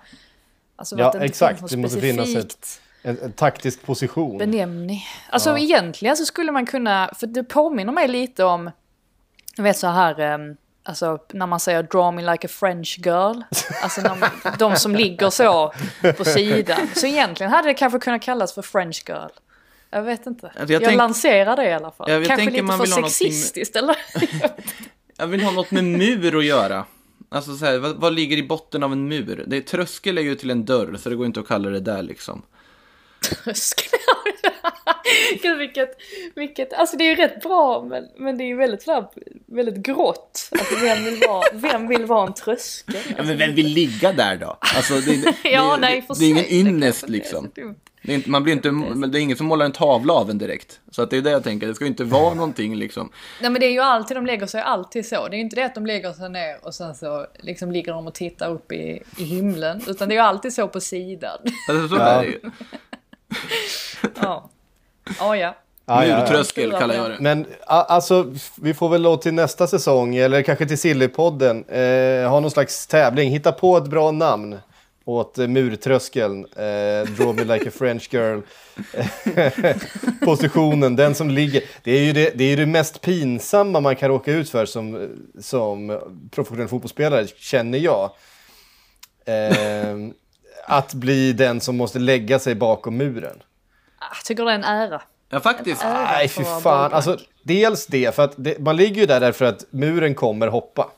Alltså Ja, exakt. Det måste finnas specifikt En, en taktisk position. benämning. Alltså Ja. egentligen så skulle man kunna, för det påminner mig lite om, jag vet så här, em, Alltså när man säger draw me like a French girl. Alltså man, de som ligger så på sidan. Så egentligen hade det kanske kunnat kallas för French girl. Jag vet inte. Alltså, jag jag tänk- lanserar det i alla fall. Ja, jag kanske lite man för sexistiskt eller? Jag vill ha något med mur att göra. Alltså så här, vad, vad ligger i botten av en mur? Det är, tröskel är ju till en dörr, så det går inte att kalla det där liksom. Tröskel. Gud vilket, vilket, alltså det är ju rätt bra men, men det är ju väldigt, väldigt grått. Alltså vem vill vara, vem vill vara en tröskel? Ja, men vem vill ligga där då? Alltså, det, det, Ja, det, nej, för det är ingen det ynnest är liksom. Det är, inte, man blir inte, men det är ingen som målar en tavla av en direkt. Så att det är det jag tänker, det ska ju inte vara någonting liksom. Nej men det är ju alltid, de lägger sig alltid så. Det är ju inte det att de lägger sig ner och sen så liksom ligger de och tittar upp i, i himlen. Utan det är ju alltid så på sidan. Alltså, så Ja. är det ju. Ja. Ja, ja. Ja, ja, ja. Murtröskel kallar jag det. Men alltså, vi får väl då till nästa säsong, eller kanske till Sillypodden, eh, ha någon slags tävling. Hitta på ett bra namn åt eh, murtröskeln. Eh, Draw me like a French girl. Positionen, den som ligger. Det är ju det, det, är ju det mest pinsamma man kan råka ut för som, som professionell fotbollsspelare, känner jag. Eh, att bli den som måste lägga sig bakom muren. Jag tycker det är en ära. Ja, faktiskt. Ära Nej, för fy fan. Alltså, dels det, för att det, man ligger ju där därför att muren kommer hoppa.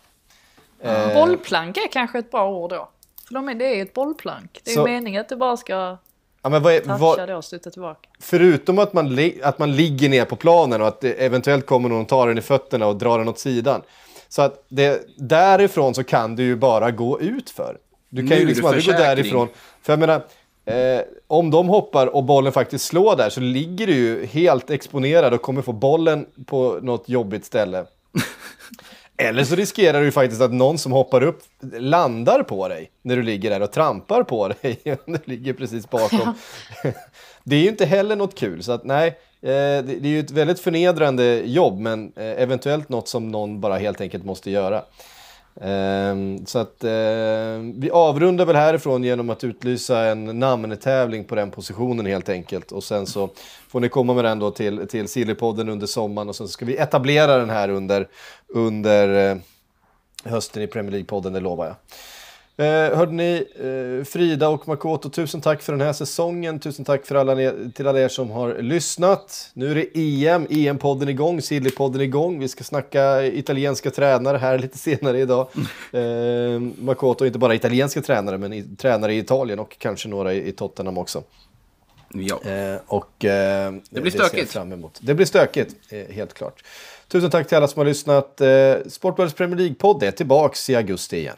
Eh, Bollplank är kanske ett bra ord då. För de är, det är ju ett bollplank. Det är ju Så- meningen att det bara ska ja, men vad är, toucha vad, då och studsa tillbaka. förutom att man, li, att man ligger ner på planen och att det eventuellt kommer någon ta den i fötterna och dra den åt sidan. Så att det, därifrån så kan du ju bara gå ut för. Du kan ju liksom aldrig gå därifrån. För jag menar, eh, om de hoppar och bollen faktiskt slår där så ligger du ju helt exponerad och kommer få bollen på något jobbigt ställe. Eller så riskerar du faktiskt att någon som hoppar upp landar på dig när du ligger där och trampar på dig. du ligger precis bakom. det är ju inte heller något kul. Så att nej, eh, det, det är ju ett väldigt förnedrande jobb men eh, eventuellt något som någon bara helt enkelt måste göra. Ehm, så att eh, vi avrundar väl härifrån genom att utlysa en namntävling på den positionen helt enkelt. Och sen så får ni komma med den då till, till Sillypodden under sommaren och sen ska vi etablera den här under, under eh, hösten i Premier League-podden, det lovar jag. Eh, hörde ni, eh, Frida och Makoto, tusen tack för den här säsongen. Tusen tack för alla ne- till alla er som har lyssnat. Nu är det EM, EM-podden igång, Silly-podden igång. Vi ska snacka italienska tränare här lite senare idag. Eh, Makoto inte bara italienska tränare, men i, tränare i Italien och kanske några i, i Tottenham också. Ja. Eh, och, eh, det blir stökigt. Fram emot. Det blir stökigt, eh, helt klart. Tusen tack till alla som har lyssnat. Eh, Sportbladets Premier League-podd är tillbaks i augusti igen.